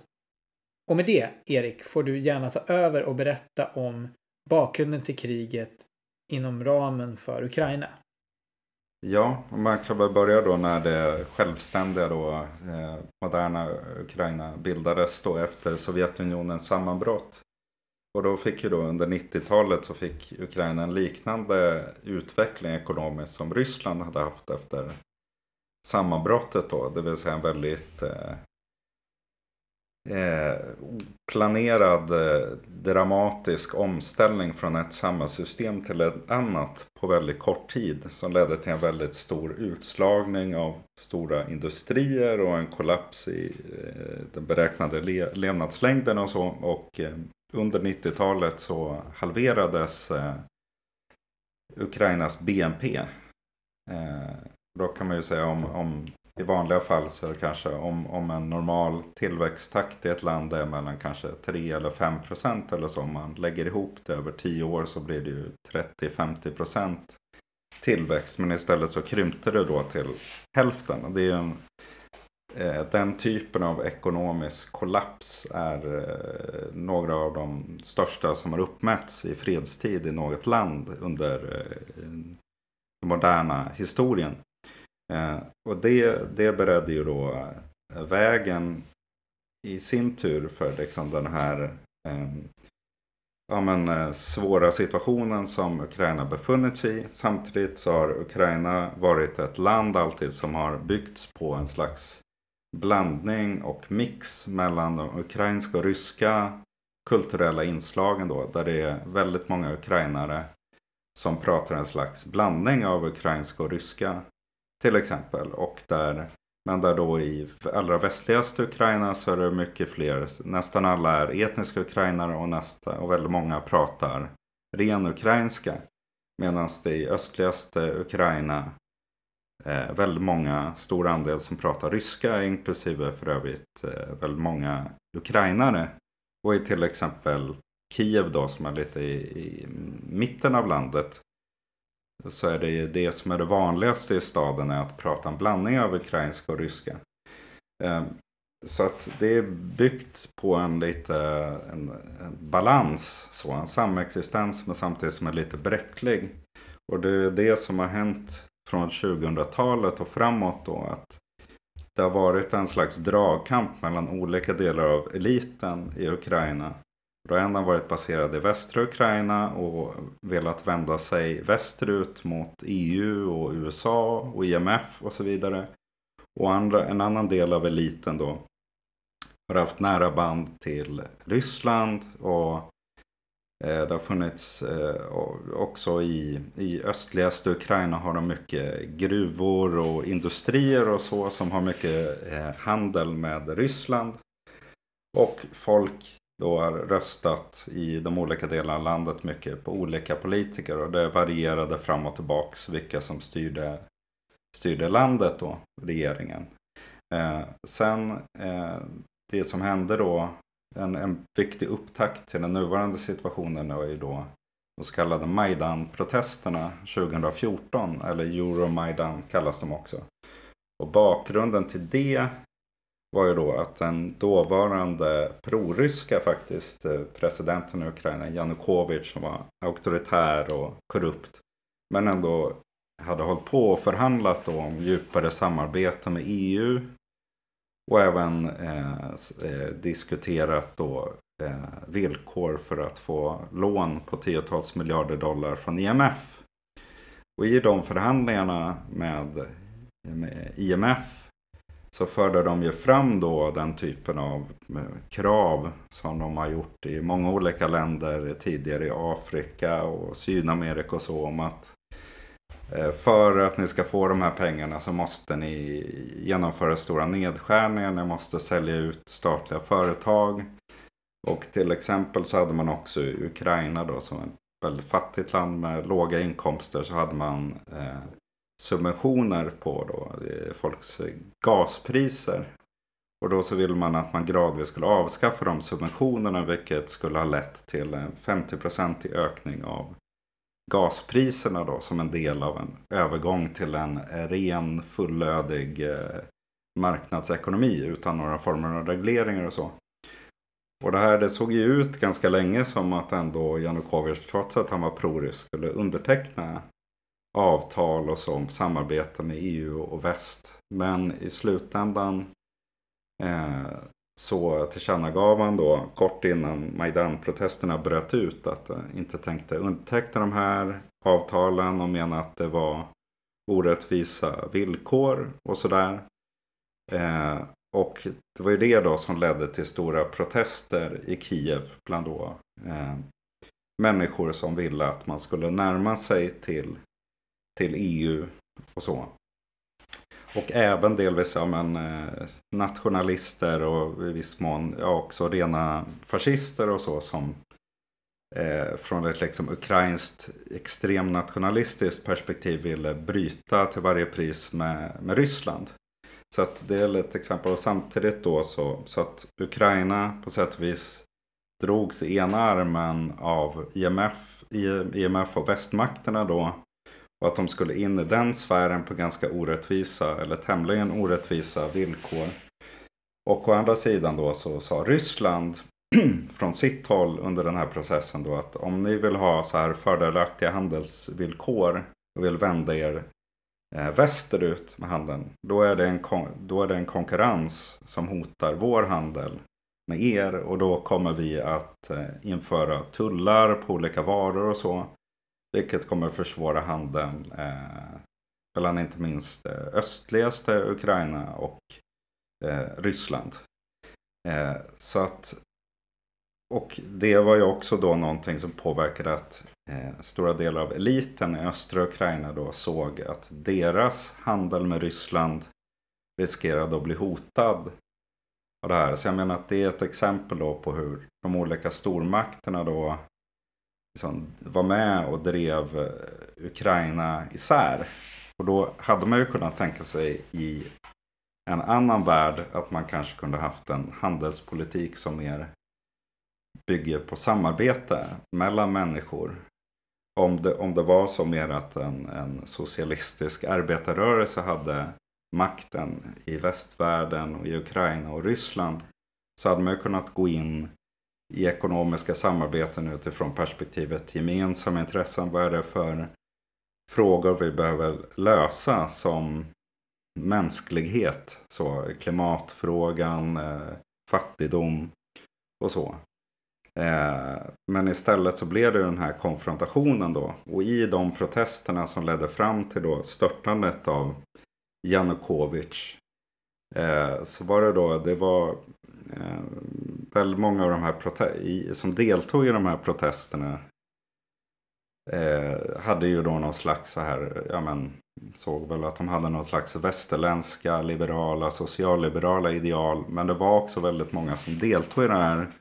Och med det, Erik, får du gärna ta över och berätta om bakgrunden till kriget inom ramen för Ukraina. Ja, man kan väl börja då när det självständiga då, eh, moderna Ukraina bildades då efter Sovjetunionens sammanbrott. Och då fick ju då under 90-talet så fick Ukraina en liknande utveckling ekonomiskt som Ryssland hade haft efter sammanbrottet då. Det vill säga en väldigt eh, eh, planerad eh, dramatisk omställning från ett samhällssystem till ett annat på väldigt kort tid. Som ledde till en väldigt stor utslagning av stora industrier och en kollaps i eh, den beräknade le levnadslängden och så. Och eh, under 90-talet så halverades eh, Ukrainas BNP. Eh, då kan man ju säga om, om i vanliga fall så är det kanske om, om en normal tillväxttakt i ett land är mellan kanske 3 eller 5 procent eller så. Om man lägger ihop det över 10 år så blir det ju 30-50 procent tillväxt. Men istället så krympte det då till hälften. Det är en, eh, den typen av ekonomisk kollaps är eh, några av de största som har uppmätts i fredstid i något land under eh, den moderna historien. Eh, och det, det beredde ju då eh, vägen i sin tur för liksom den här eh, ja, men, eh, svåra situationen som Ukraina befunnit sig i. Samtidigt så har Ukraina varit ett land alltid som har byggts på en slags blandning och mix mellan de ukrainska och ryska kulturella inslagen då. Där det är väldigt många ukrainare som pratar en slags blandning av ukrainska och ryska till exempel. Och där, men där då i allra västligaste Ukraina så är det mycket fler. Nästan alla är etniska ukrainare och, nästa, och väldigt många pratar ren ukrainska. Medan det i östligaste Ukraina eh, väldigt många, stor andel som pratar ryska, inklusive för övrigt eh, väldigt många ukrainare. Och i till exempel Kiev då, som är lite i, i mitten av landet, så är det ju det som är det vanligaste i staden är att prata en blandning av ukrainska och ryska. Ehm, så att det är byggt på en lite en, en balans, så, en samexistens men samtidigt som är lite bräcklig. Och det är det som har hänt från 2000-talet och framåt då. Att det har varit en slags dragkamp mellan olika delar av eliten i Ukraina då har varit baserad i västra Ukraina och velat vända sig västerut mot EU och USA och IMF och så vidare. Och andra, en annan del av eliten då har haft nära band till Ryssland och eh, det har funnits eh, också i, i östligaste Ukraina har de mycket gruvor och industrier och så som har mycket eh, handel med Ryssland. Och folk då har röstat i de olika delarna av landet mycket på olika politiker och det varierade fram och tillbaks vilka som styrde, styrde landet då, regeringen. Eh, sen eh, det som hände då, en, en viktig upptakt till den nuvarande situationen var ju då de så kallade Majdan-protesterna 2014, eller Euromajdan kallas de också. Och bakgrunden till det var ju då att den dåvarande proryska faktiskt eh, presidenten i Ukraina, Janukovic, som var auktoritär och korrupt. Men ändå hade hållit på och förhandlat då om djupare samarbete med EU. Och även eh, eh, diskuterat då eh, villkor för att få lån på tiotals miljarder dollar från IMF. Och i de förhandlingarna med, med IMF så förde de ju fram då den typen av krav som de har gjort i många olika länder tidigare i Afrika och Sydamerika och så om att eh, för att ni ska få de här pengarna så måste ni genomföra stora nedskärningar, ni måste sälja ut statliga företag. Och till exempel så hade man också Ukraina då som ett väldigt fattigt land med låga inkomster så hade man eh, subventioner på då, folks gaspriser. Och då så ville man att man gradvis skulle avskaffa de subventionerna vilket skulle ha lett till en 50-procentig ökning av gaspriserna då som en del av en övergång till en ren fullödig eh, marknadsekonomi utan några former av regleringar och så. Och det här det såg ju ut ganska länge som att ändå Janukovic trots att han var prorysk skulle underteckna avtal och sånt. samarbete med EU och väst. Men i slutändan eh, så tillkännagav han då kort innan Majdan-protesterna bröt ut att han inte tänkte underteckna de här avtalen och menade att det var orättvisa villkor och sådär. Eh, och det var ju det då som ledde till stora protester i Kiev bland då eh, människor som ville att man skulle närma sig till, till EU och så. Och även delvis ja, men, eh, nationalister och i viss mån ja, också rena fascister och så som eh, från ett liksom ukrainskt extremnationalistiskt perspektiv ville bryta till varje pris med, med Ryssland. Så att det är ett exempel. Och samtidigt då så, så att Ukraina på sätt och vis drogs i ena armen av IMF, IMF och västmakterna då. Och att de skulle in i den sfären på ganska orättvisa eller tämligen orättvisa villkor. Och å andra sidan då så sa Ryssland från sitt håll under den här processen då att om ni vill ha så här fördelaktiga handelsvillkor och vill vända er eh, västerut med handeln. Då är, det en då är det en konkurrens som hotar vår handel med er och då kommer vi att eh, införa tullar på olika varor och så. Vilket kommer försvåra handeln eh, mellan inte minst eh, östligaste Ukraina och eh, Ryssland. Eh, så att och det var ju också då någonting som påverkade att eh, stora delar av eliten i östra Ukraina då såg att deras handel med Ryssland riskerade att bli hotad av det här. Så jag menar att det är ett exempel då på hur de olika stormakterna då liksom var med och drev eh, Ukraina isär. Och då hade man ju kunnat tänka sig i en annan värld att man kanske kunde haft en handelspolitik som mer bygger på samarbete mellan människor. Om det, om det var så mer att en, en socialistisk arbetarrörelse hade makten i västvärlden och i Ukraina och Ryssland så hade man ju kunnat gå in i ekonomiska samarbeten utifrån perspektivet gemensamma intressen. Vad är det för frågor vi behöver lösa som mänsklighet? Så klimatfrågan, eh, fattigdom och så. Eh, men istället så blev det den här konfrontationen då. Och i de protesterna som ledde fram till då störtandet av Janukovic. Eh, så var det då, det var eh, väldigt många av de här som deltog i de här protesterna. Eh, hade ju då någon slags så här, ja men såg väl att de hade någon slags västerländska liberala, socialliberala ideal. Men det var också väldigt många som deltog i den här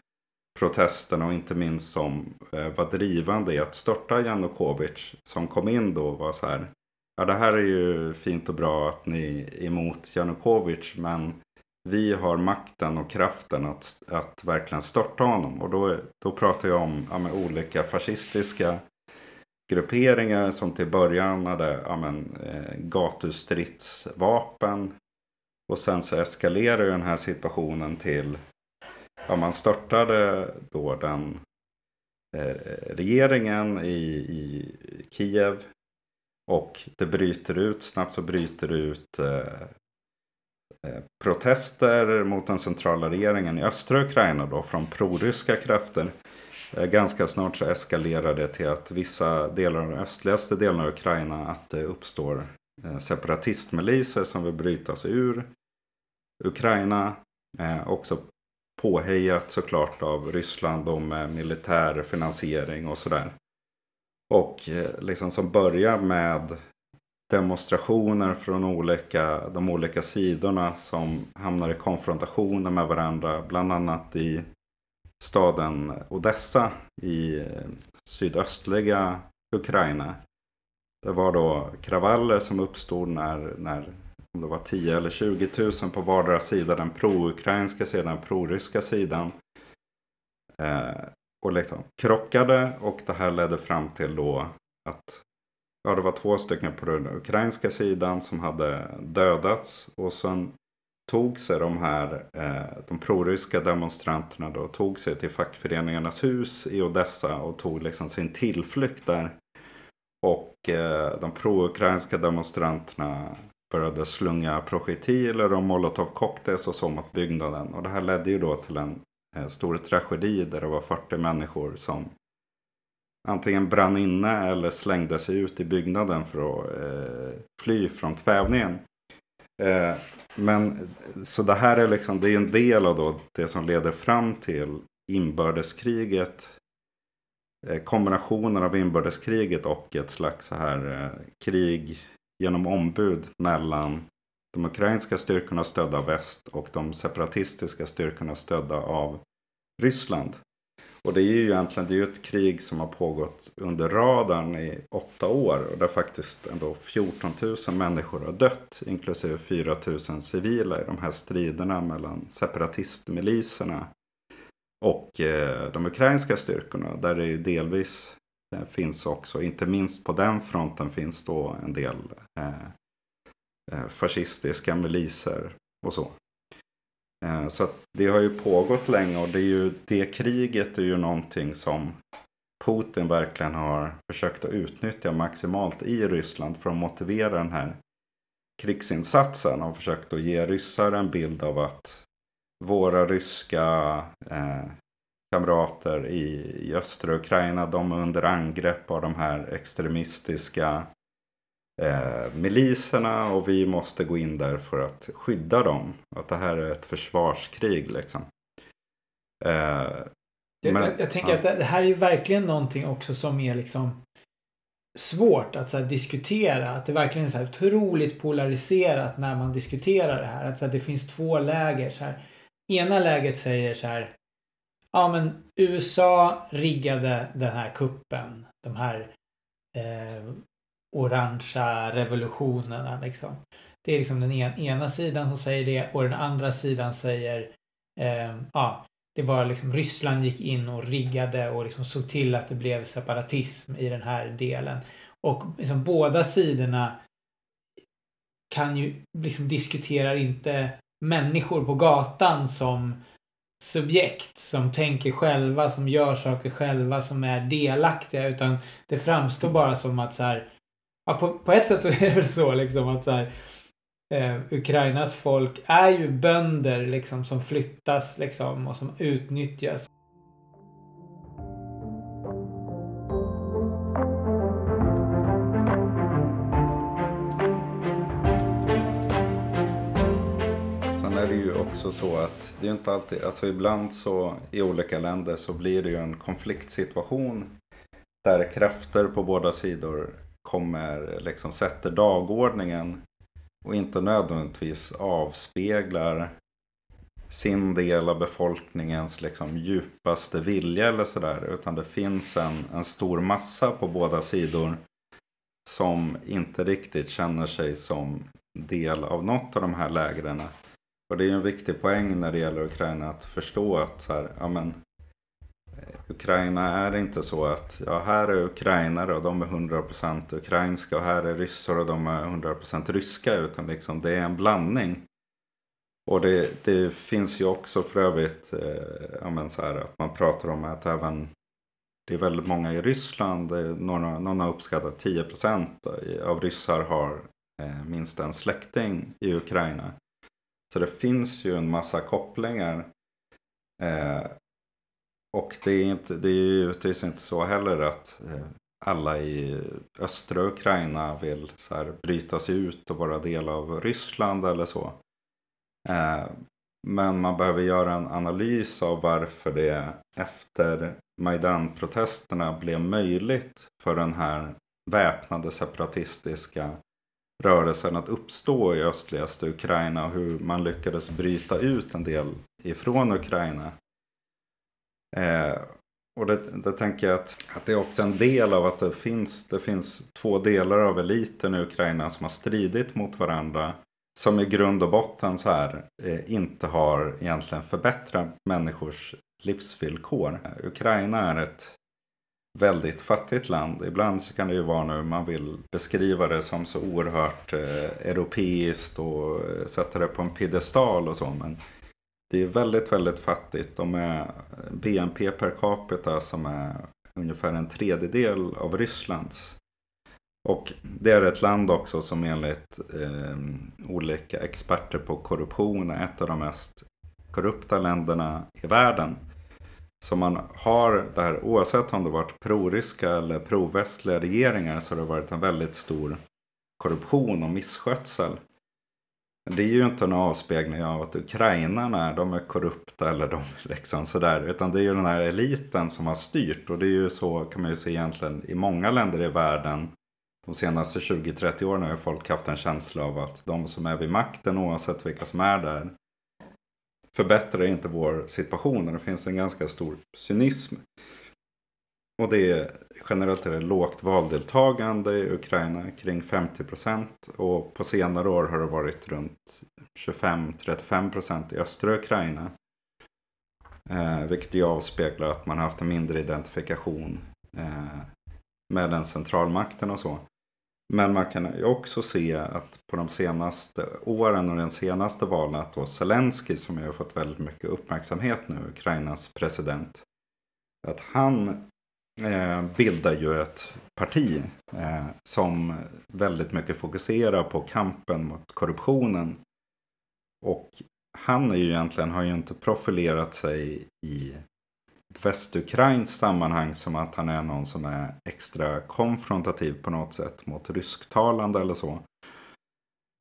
protesterna och inte minst som eh, var drivande i att störta Janukovic. Som kom in då och var så här. Ja det här är ju fint och bra att ni är emot Janukovic men vi har makten och kraften att, att verkligen störta honom. Och då, då pratar jag om ja, olika fascistiska grupperingar som till början hade ja, men, eh, gatustridsvapen. Och sen så eskalerar den här situationen till ja, man störtade då den eh, regeringen i, i Kiev. Och det bryter ut, snabbt så bryter det ut eh, Eh, protester mot den centrala regeringen i östra Ukraina då från proryska krafter. Eh, ganska snart så eskalerar det till att vissa delar av den östligaste delen av Ukraina att det uppstår eh, separatistmiliser som vill bryta sig ur Ukraina. Också påhejat såklart av Ryssland och med militär finansiering och sådär. Och liksom som börjar med demonstrationer från olika, de olika sidorna som hamnar i konfrontationer med varandra. Bland annat i staden Odessa i sydöstliga Ukraina. Det var då kravaller som uppstod när, när om det var 10 eller 20 000 på vardera sida, den pro-ukrainska sidan, pro-ryska sidan. Eh, och liksom krockade och det här ledde fram till då att ja, det var två stycken på den ukrainska sidan som hade dödats. Och sen tog sig de här, eh, de proryska demonstranterna då, tog sig till fackföreningarnas hus i Odessa och tog liksom sin tillflykt där. Och eh, de pro-ukrainska demonstranterna började slunga projektiler och molotovcocktails och så mot byggnaden. Och det här ledde ju då till en eh, stor tragedi där det var 40 människor som antingen brann inne eller slängde sig ut i byggnaden för att eh, fly från kvävningen. Eh, men så det här är liksom, det är en del av då det som leder fram till inbördeskriget. Eh, kombinationen av inbördeskriget och ett slags så här eh, krig genom ombud mellan de ukrainska styrkorna stödda av väst och de separatistiska styrkorna stödda av Ryssland. Och det är ju egentligen det är ju ett krig som har pågått under radarn i åtta år. Och där faktiskt ändå 14 000 människor har dött. Inklusive 4 000 civila i de här striderna mellan separatistmiliserna och eh, de ukrainska styrkorna. Där det ju delvis eh, finns också, inte minst på den fronten finns då en del eh, eh fascistiska miliser och så. Eh, så det har ju pågått länge och det, är ju, det kriget är ju någonting som Putin verkligen har försökt att utnyttja maximalt i Ryssland för att motivera den här krigsinsatsen. Och försökt att ge ryssar en bild av att våra ryska eh, kamrater i, i östra Ukraina, de är under angrepp av de här extremistiska eh, miliserna och vi måste gå in där för att skydda dem. Att det här är ett försvarskrig liksom. Eh, jag, men, jag, jag, tänker ja. att det här är ju verkligen någonting också som är liksom svårt att här, diskutera. Att det verkligen är så här, otroligt polariserat när man diskuterar det här. Att så här, det finns två läger. Så här. Ena läget säger så här. Ja men USA riggade den här kuppen. De här eh, orangea revolutionerna liksom. Det är liksom den ena sidan som säger det och den andra sidan säger eh, ja, det var liksom Ryssland gick in och riggade och liksom såg till att det blev separatism i den här delen. Och liksom båda sidorna kan ju liksom diskuterar inte människor på gatan som subjekt som tänker själva, som gör saker själva, som är delaktiga utan det framstår bara som att så här, ja, på, på ett sätt är det väl så liksom att så här, eh, Ukrainas folk är ju bönder liksom som flyttas liksom och som utnyttjas. Sen är det ju också så att det är inte alltid, alltså ibland så i olika länder så blir det ju en konfliktsituation där krafter på båda sidor kommer, liksom sätter dagordningen och inte nödvändigtvis avspeglar sin del av befolkningens liksom djupaste vilja eller sådär. Utan det finns en, en stor massa på båda sidor som inte riktigt känner sig som del av något av de här lägren. Och det är ju en viktig poäng när det gäller Ukraina att förstå att så här, ja men, Ukraina är inte så att ja, här är ukrainare och de är 100% ukrainska och här är ryssar och de är 100% ryska. Utan liksom det är en blandning. Och det, det finns ju också för övrigt eh, så här, att man pratar om att även det är väldigt många i Ryssland, eh, några, någon har uppskattat 10% av ryssar har eh, minst en släkting i Ukraina. Så det finns ju en massa kopplingar. Eh, och det är, inte, det är ju givetvis inte så heller att eh, alla i östra Ukraina vill så här, bryta sig ut och vara del av Ryssland eller så. Eh, men man behöver göra en analys av varför det efter Majdan-protesterna blev möjligt för den här väpnade separatistiska rörelsen att uppstå i östligaste Ukraina och hur man lyckades bryta ut en del ifrån Ukraina. Eh, och det, det tänker jag att, att det är också en del av att det finns, det finns två delar av eliten i Ukraina som har stridit mot varandra. Som i grund och botten så här eh, inte har egentligen förbättrat människors livsvillkor. Ukraina är ett väldigt fattigt land. Ibland så kan det ju vara nu man vill beskriva det som så oerhört eh, europeiskt och eh, sätta det på en piedestal och så. Men det är väldigt, väldigt fattigt. De är BNP per capita som är ungefär en tredjedel av Rysslands. Och det är ett land också som enligt eh, olika experter på korruption är ett av de mest korrupta länderna i världen. Så man har där, oavsett om det varit proryska eller provästliga regeringar så har det varit en väldigt stor korruption och misskötsel. Det är ju inte en avspegling av att ukrainarna de är korrupta eller de liksom sådär. Utan det är ju den här eliten som har styrt. Och det är ju så kan man ju se egentligen i många länder i världen. De senaste 20-30 åren har ju folk haft en känsla av att de som är vid makten oavsett vilka som är där förbättrar inte vår situation. Och det finns en ganska stor cynism. Och det är generellt är det lågt valdeltagande i Ukraina, kring 50 procent. Och på senare år har det varit runt 25-35 procent i östra Ukraina. Eh, vilket ju avspeglar att man har haft en mindre identifikation eh, med den centralmakten och så. Men man kan ju också se att på de senaste åren och den senaste valen att då Zelensky som ju har fått väldigt mycket uppmärksamhet nu, Ukrainas president. Att han eh, bildar ju ett parti eh, som väldigt mycket fokuserar på kampen mot korruptionen. Och han är ju egentligen, har ju inte profilerat sig i ett västukrainskt sammanhang som att han är någon som är extra konfrontativ på något sätt mot rysktalande eller så.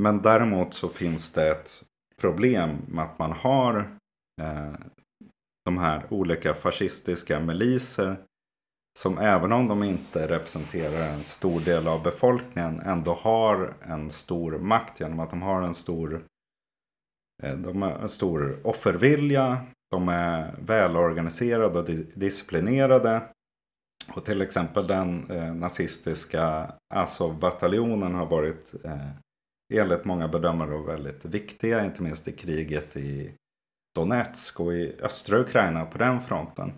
Men däremot så finns det ett problem med att man har eh, de här olika fascistiska miliser som även om de inte representerar en stor del av befolkningen ändå har en stor makt genom att de har en stor, eh, de har en stor offervilja. De är välorganiserade och disciplinerade. Och till exempel den eh, nazistiska Azov-bataljonen har varit eh, enligt många bedömare väldigt viktiga. Inte minst i kriget i Donetsk och i östra Ukraina på den fronten.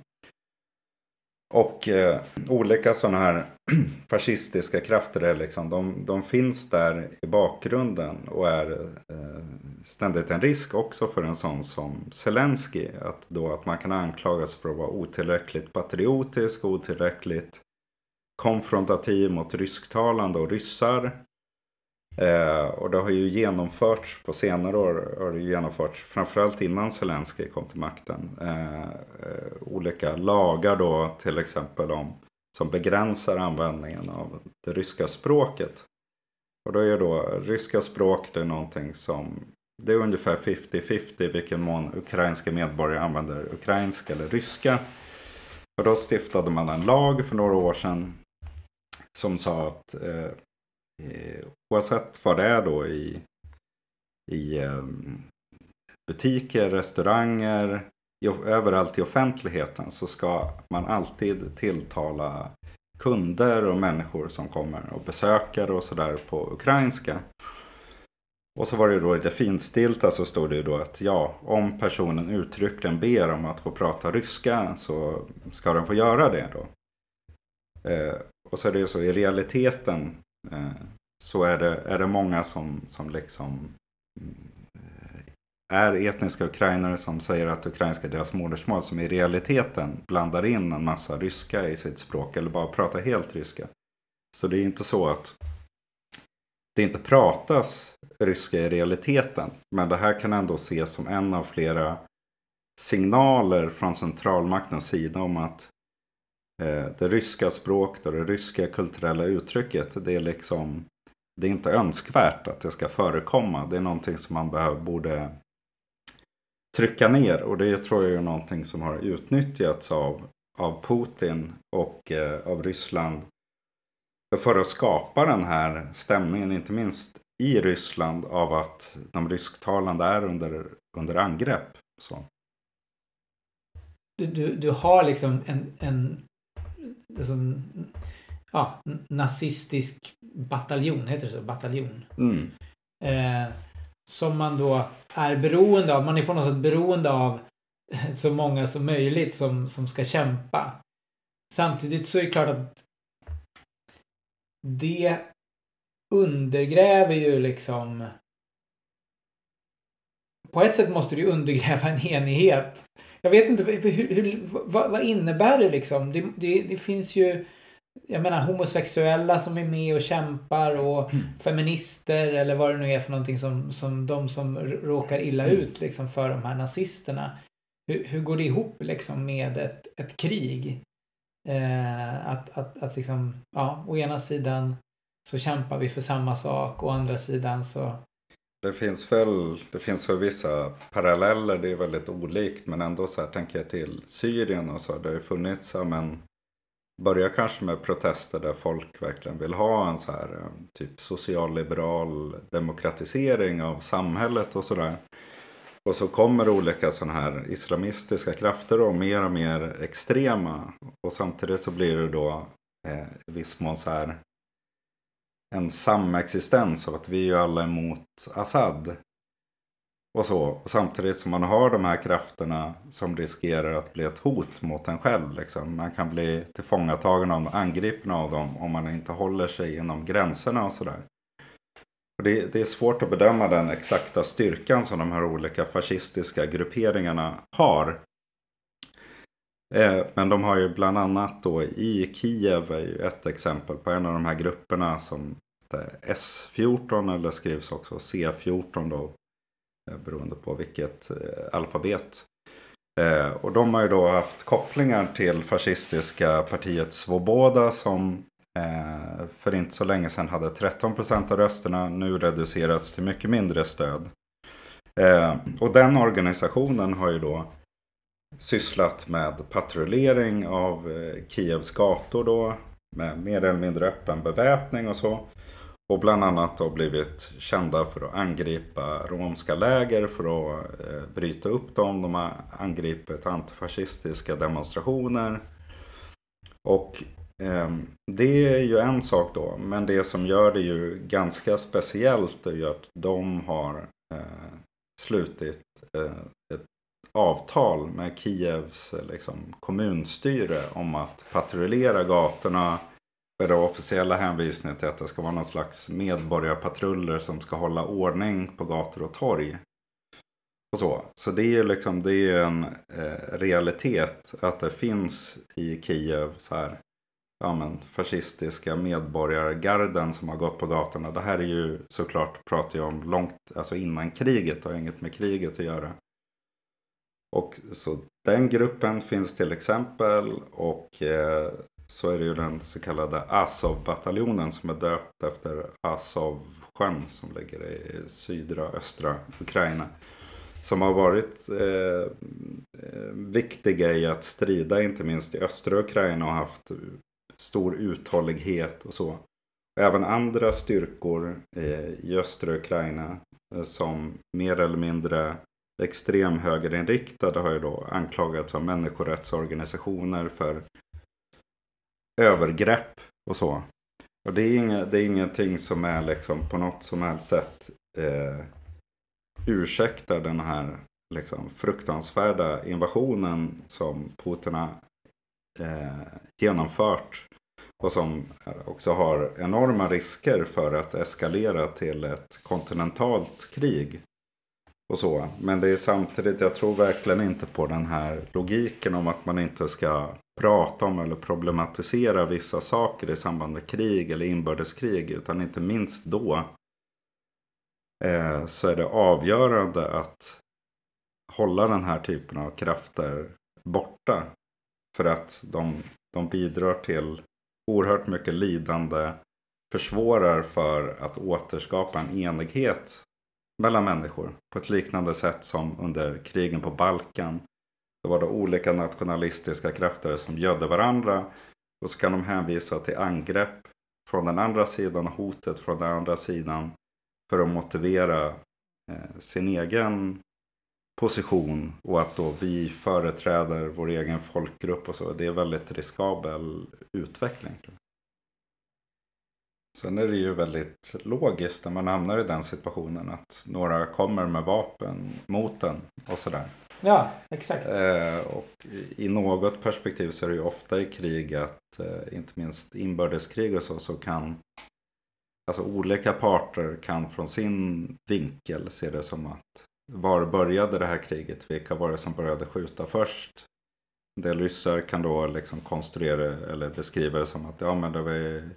Och eh, olika sådana här fascistiska krafter liksom, de, de, finns där i bakgrunden och är eh, ständigt en risk också för en sån som Zelensky. Att, då, att man kan anklagas för att vara otillräckligt patriotisk, otillräckligt konfrontativ mot rysktalande och ryssar. Eh, och det har ju genomförts på senare år, har det genomförts, framförallt innan Zelensky kom till makten, eh, eh, olika lagar då till exempel om, som begränsar användningen av det ryska språket. Och då är då ryska språk det är någonting som det är ungefär 50-50 vilken mån ukrainska medborgare använder ukrainska eller ryska. Och då stiftade man en lag för några år sedan som sa att eh, eh, oavsett vad det är då i, i eh, butiker, restauranger, i, överallt i offentligheten så ska man alltid tilltala kunder och människor som kommer och besökare och sådär på ukrainska. Och så var det då lite finstilta så stod det ju då att ja, om personen uttryckligen ber om att få prata ryska så ska den få göra det då. Eh, och så är det ju så i realiteten Eh, så är det, är det många som, som liksom mm, eh, är etniska ukrainare som säger att ukrainska är deras modersmål som i realiteten blandar in en massa ryska i sitt språk eller bara pratar helt ryska. Så det är inte så att det inte pratas ryska i realiteten. Men det här kan ändå ses som en av flera signaler från centralmaktens sida om att Eh, det ryska språket och det ryska kulturella uttrycket. Det är liksom det är inte önskvärt att det ska förekomma. Det är någonting som man behöver, borde trycka ner. Och det tror jag är någonting som har utnyttjats av, av Putin och eh, av Ryssland. För att skapa den här stämningen, inte minst i Ryssland, av att de rysktalande är under, under angrepp. Så. du, du, du har liksom en, en liksom, ja, nazistisk bataljon, heter det så? Bataljon. Mm. Eh, som man då är beroende av. Man är på något sätt beroende av så många som möjligt som, som ska kämpa. Samtidigt så är det klart att det undergräver ju liksom på ett sätt måste det ju undergräva en enighet. Jag vet inte, hur, hur, vad, vad, innebär det liksom? Det, det, det, finns ju, jag menar homosexuella som är med och kämpar och mm. feminister eller vad det nu är för någonting som, som de som råkar illa mm. ut liksom för de här nazisterna. Hur, hur går det ihop liksom med ett, ett krig? Eh, att, att, att liksom, ja, å ena sidan så kämpar vi för samma sak, å andra sidan så det finns väl, det finns väl vissa paralleller, det är väldigt olikt. Men ändå så här tänker jag till Syrien och så. Där det funnits, ja, men börjar kanske med protester där folk verkligen vill ha en så här eh, typ socialliberal demokratisering av samhället och sådär. Och så kommer olika sådana här islamistiska krafter och mer och mer extrema. Och samtidigt så blir det då eh, i viss mån så här en samexistens av att vi är ju alla emot Assad. Och så. Och samtidigt som man har de här krafterna som riskerar att bli ett hot mot en själv. Liksom. Man kan bli tillfångatagen av angripen av dem om man inte håller sig inom gränserna och sådär. Det, det, är svårt att bedöma den exakta styrkan som de här olika fascistiska grupperingarna har. Eh, men de har ju bland annat då i Kiev är ju ett exempel på en av de här grupperna som S14 eller skrivs också C14 då. Eh, beroende på vilket eh, alfabet. Eh, och de har ju då haft kopplingar till fascistiska partiet Svoboda som eh, för inte så länge sedan hade 13 procent av rösterna. Nu reducerats till mycket mindre stöd. Och den organisationen har ju då sysslat med patrullering av eh, Kievs gator då. Med mer eller mindre öppen beväpning och så. Och bland annat då blivit kända för att angripa romska läger för att eh, bryta upp dem. De har angripit antifascistiska demonstrationer. Och eh, det är ju en sak då. Men det som gör det ju ganska speciellt är ju att de har eh, slutit eh, avtal med Kievs liksom, kommunstyre om att patrullera gatorna. Med officiella hänvisningen till att det ska vara någon slags medborgarpatruller som ska hålla ordning på gator och torg. Och så. så det är liksom det är en eh, realitet att det finns i Kiev så här ja, men, fascistiska medborgargarden som har gått på gatorna. Det här är ju såklart, pratar jag om långt, alltså innan kriget, har inget med kriget att göra. Och så den gruppen finns till exempel och eh, så är det ju den så kallade Azov-bataljonen som är döpt efter Azov-sjön som ligger i sydra östra Ukraina. Som har varit eh, eh viktiga i att strida inte minst i östra Ukraina och haft stor uthållighet och så. Även andra styrkor eh, i östra Ukraina eh, som mer eller mindre extremhögerinriktade har ju då anklagats av människorättsorganisationer för övergrepp och så. Och det är, inga, det är ingenting som är liksom på något som helst sätt eh, ursäktar den här liksom, fruktansvärda invasionen som Putin har eh, genomfört. Och som också har enorma risker för att eskalera till ett kontinentalt krig och så. Men det är samtidigt, jag tror verkligen inte på den här logiken om att man inte ska prata om eller problematisera vissa saker i samband med krig eller inbördeskrig. Utan inte minst då eh, så är det avgörande att hålla den här typen av krafter borta. För att de, de bidrar till oerhört mycket lidande, försvårar för att återskapa en enighet mellan människor på ett liknande sätt som under krigen på Balkan. Då var det olika nationalistiska krafter som gödde varandra och så kan de hänvisa till angrepp från den andra sidan och hotet från den andra sidan för att motivera eh, sin egen position och att då vi företräder vår egen folkgrupp och så. Det är väldigt riskabel utveckling. Sen är det ju väldigt logiskt när man hamnar i den situationen att några kommer med vapen mot en och sådär. Ja, exakt. Eh, och i något perspektiv så är det ju ofta i krig att, eh, inte minst inbördeskrig och så, så kan Alltså olika parter kan från sin vinkel se det som att var började det här kriget? Vilka var det som började skjuta först? En del ryssar kan då liksom konstruera eller beskriva det som att ja, men det, var,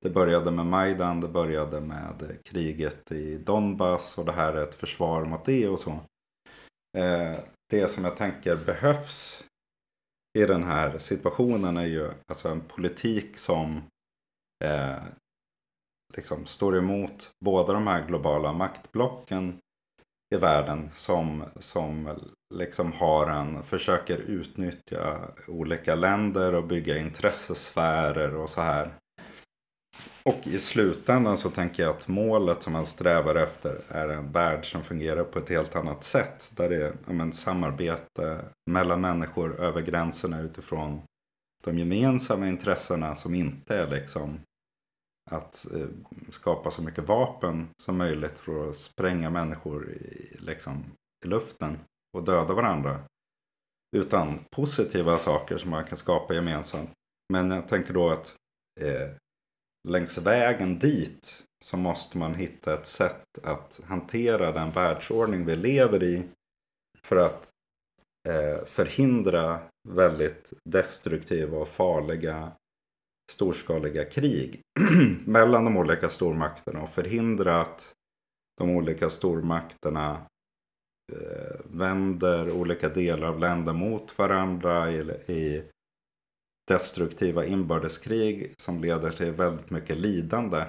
det började med Majdan, det började med kriget i Donbass och det här är ett försvar mot det och så. Eh, det som jag tänker behövs i den här situationen är ju alltså en politik som eh, liksom står emot båda de här globala maktblocken i världen som, som liksom har en, försöker utnyttja olika länder och bygga intressesfärer och så här. Och i slutändan så tänker jag att målet som man strävar efter är en värld som fungerar på ett helt annat sätt. Där det är men, samarbete mellan människor över gränserna utifrån de gemensamma intressena som inte är liksom att eh, skapa så mycket vapen som möjligt för att spränga människor i, liksom, i luften och döda varandra. Utan positiva saker som man kan skapa gemensamt. Men jag tänker då att eh, längs vägen dit så måste man hitta ett sätt att hantera den världsordning vi lever i. För att eh, förhindra väldigt destruktiva och farliga storskaliga krig mellan de olika stormakterna och förhindra att de olika stormakterna eh, vänder olika delar av länder mot varandra i, i destruktiva inbördeskrig som leder till väldigt mycket lidande.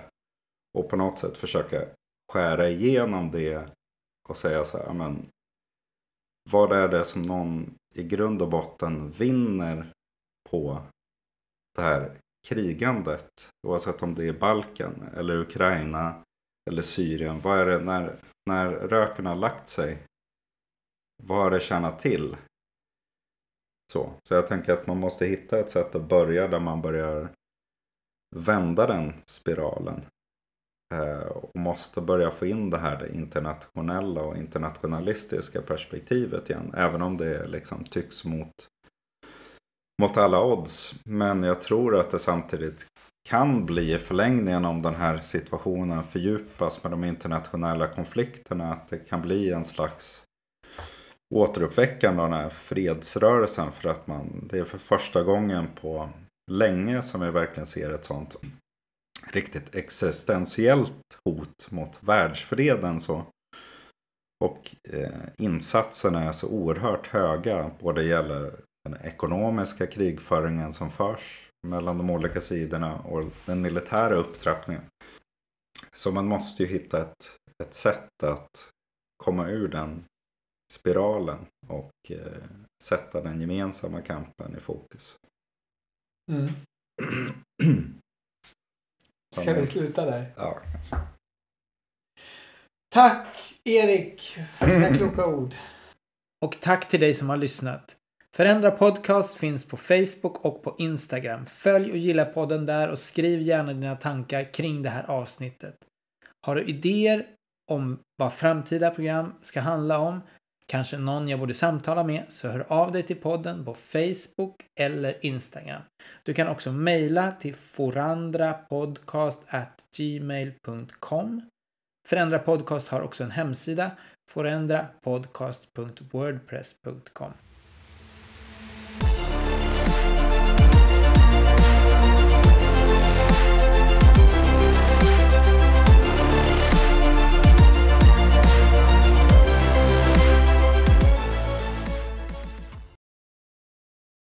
Och på något sätt försöka skära igenom det och säga så här, men vad är det som någon i grund och botten vinner på det här krigandet. Oavsett om det är Balkan eller Ukraina eller Syrien. Vad är det när, när röken har lagt sig? Vad har det tjänat till? Så. så jag tänker att man måste hitta ett sätt att börja där man börjar vända den spiralen. Eh, och måste börja få in det här det internationella och internationalistiska perspektivet igen. Även om det liksom tycks mot mot alla odds. Men jag tror att det samtidigt kan bli i förlängningen om den här situationen fördjupas med de internationella konflikterna. Att det kan bli en slags återuppväckande av den här fredsrörelsen. För att man, det är för första gången på länge som vi verkligen ser ett sånt riktigt existentiellt hot mot världsfreden. Så. Och eh, insatserna är så oerhört höga. Både gäller den ekonomiska krigföringen som förs mellan de olika sidorna och den militära upptrappningen. Så man måste ju hitta ett, ett sätt att komma ur den spiralen och eh, sätta den gemensamma kampen i fokus. Mm. Ska vi sluta där? Ja. Tack Erik för dina kloka ord. Och tack till dig som har lyssnat. Förändra Podcast finns på Facebook och på Instagram. Följ och gilla podden där och skriv gärna dina tankar kring det här avsnittet. Har du idéer om vad framtida program ska handla om, kanske någon jag borde samtala med, så hör av dig till podden på Facebook eller Instagram. Du kan också mejla till forandrapodcast@gmail.com. Förändra Podcast har också en hemsida, forandrapodcast.wordpress.com.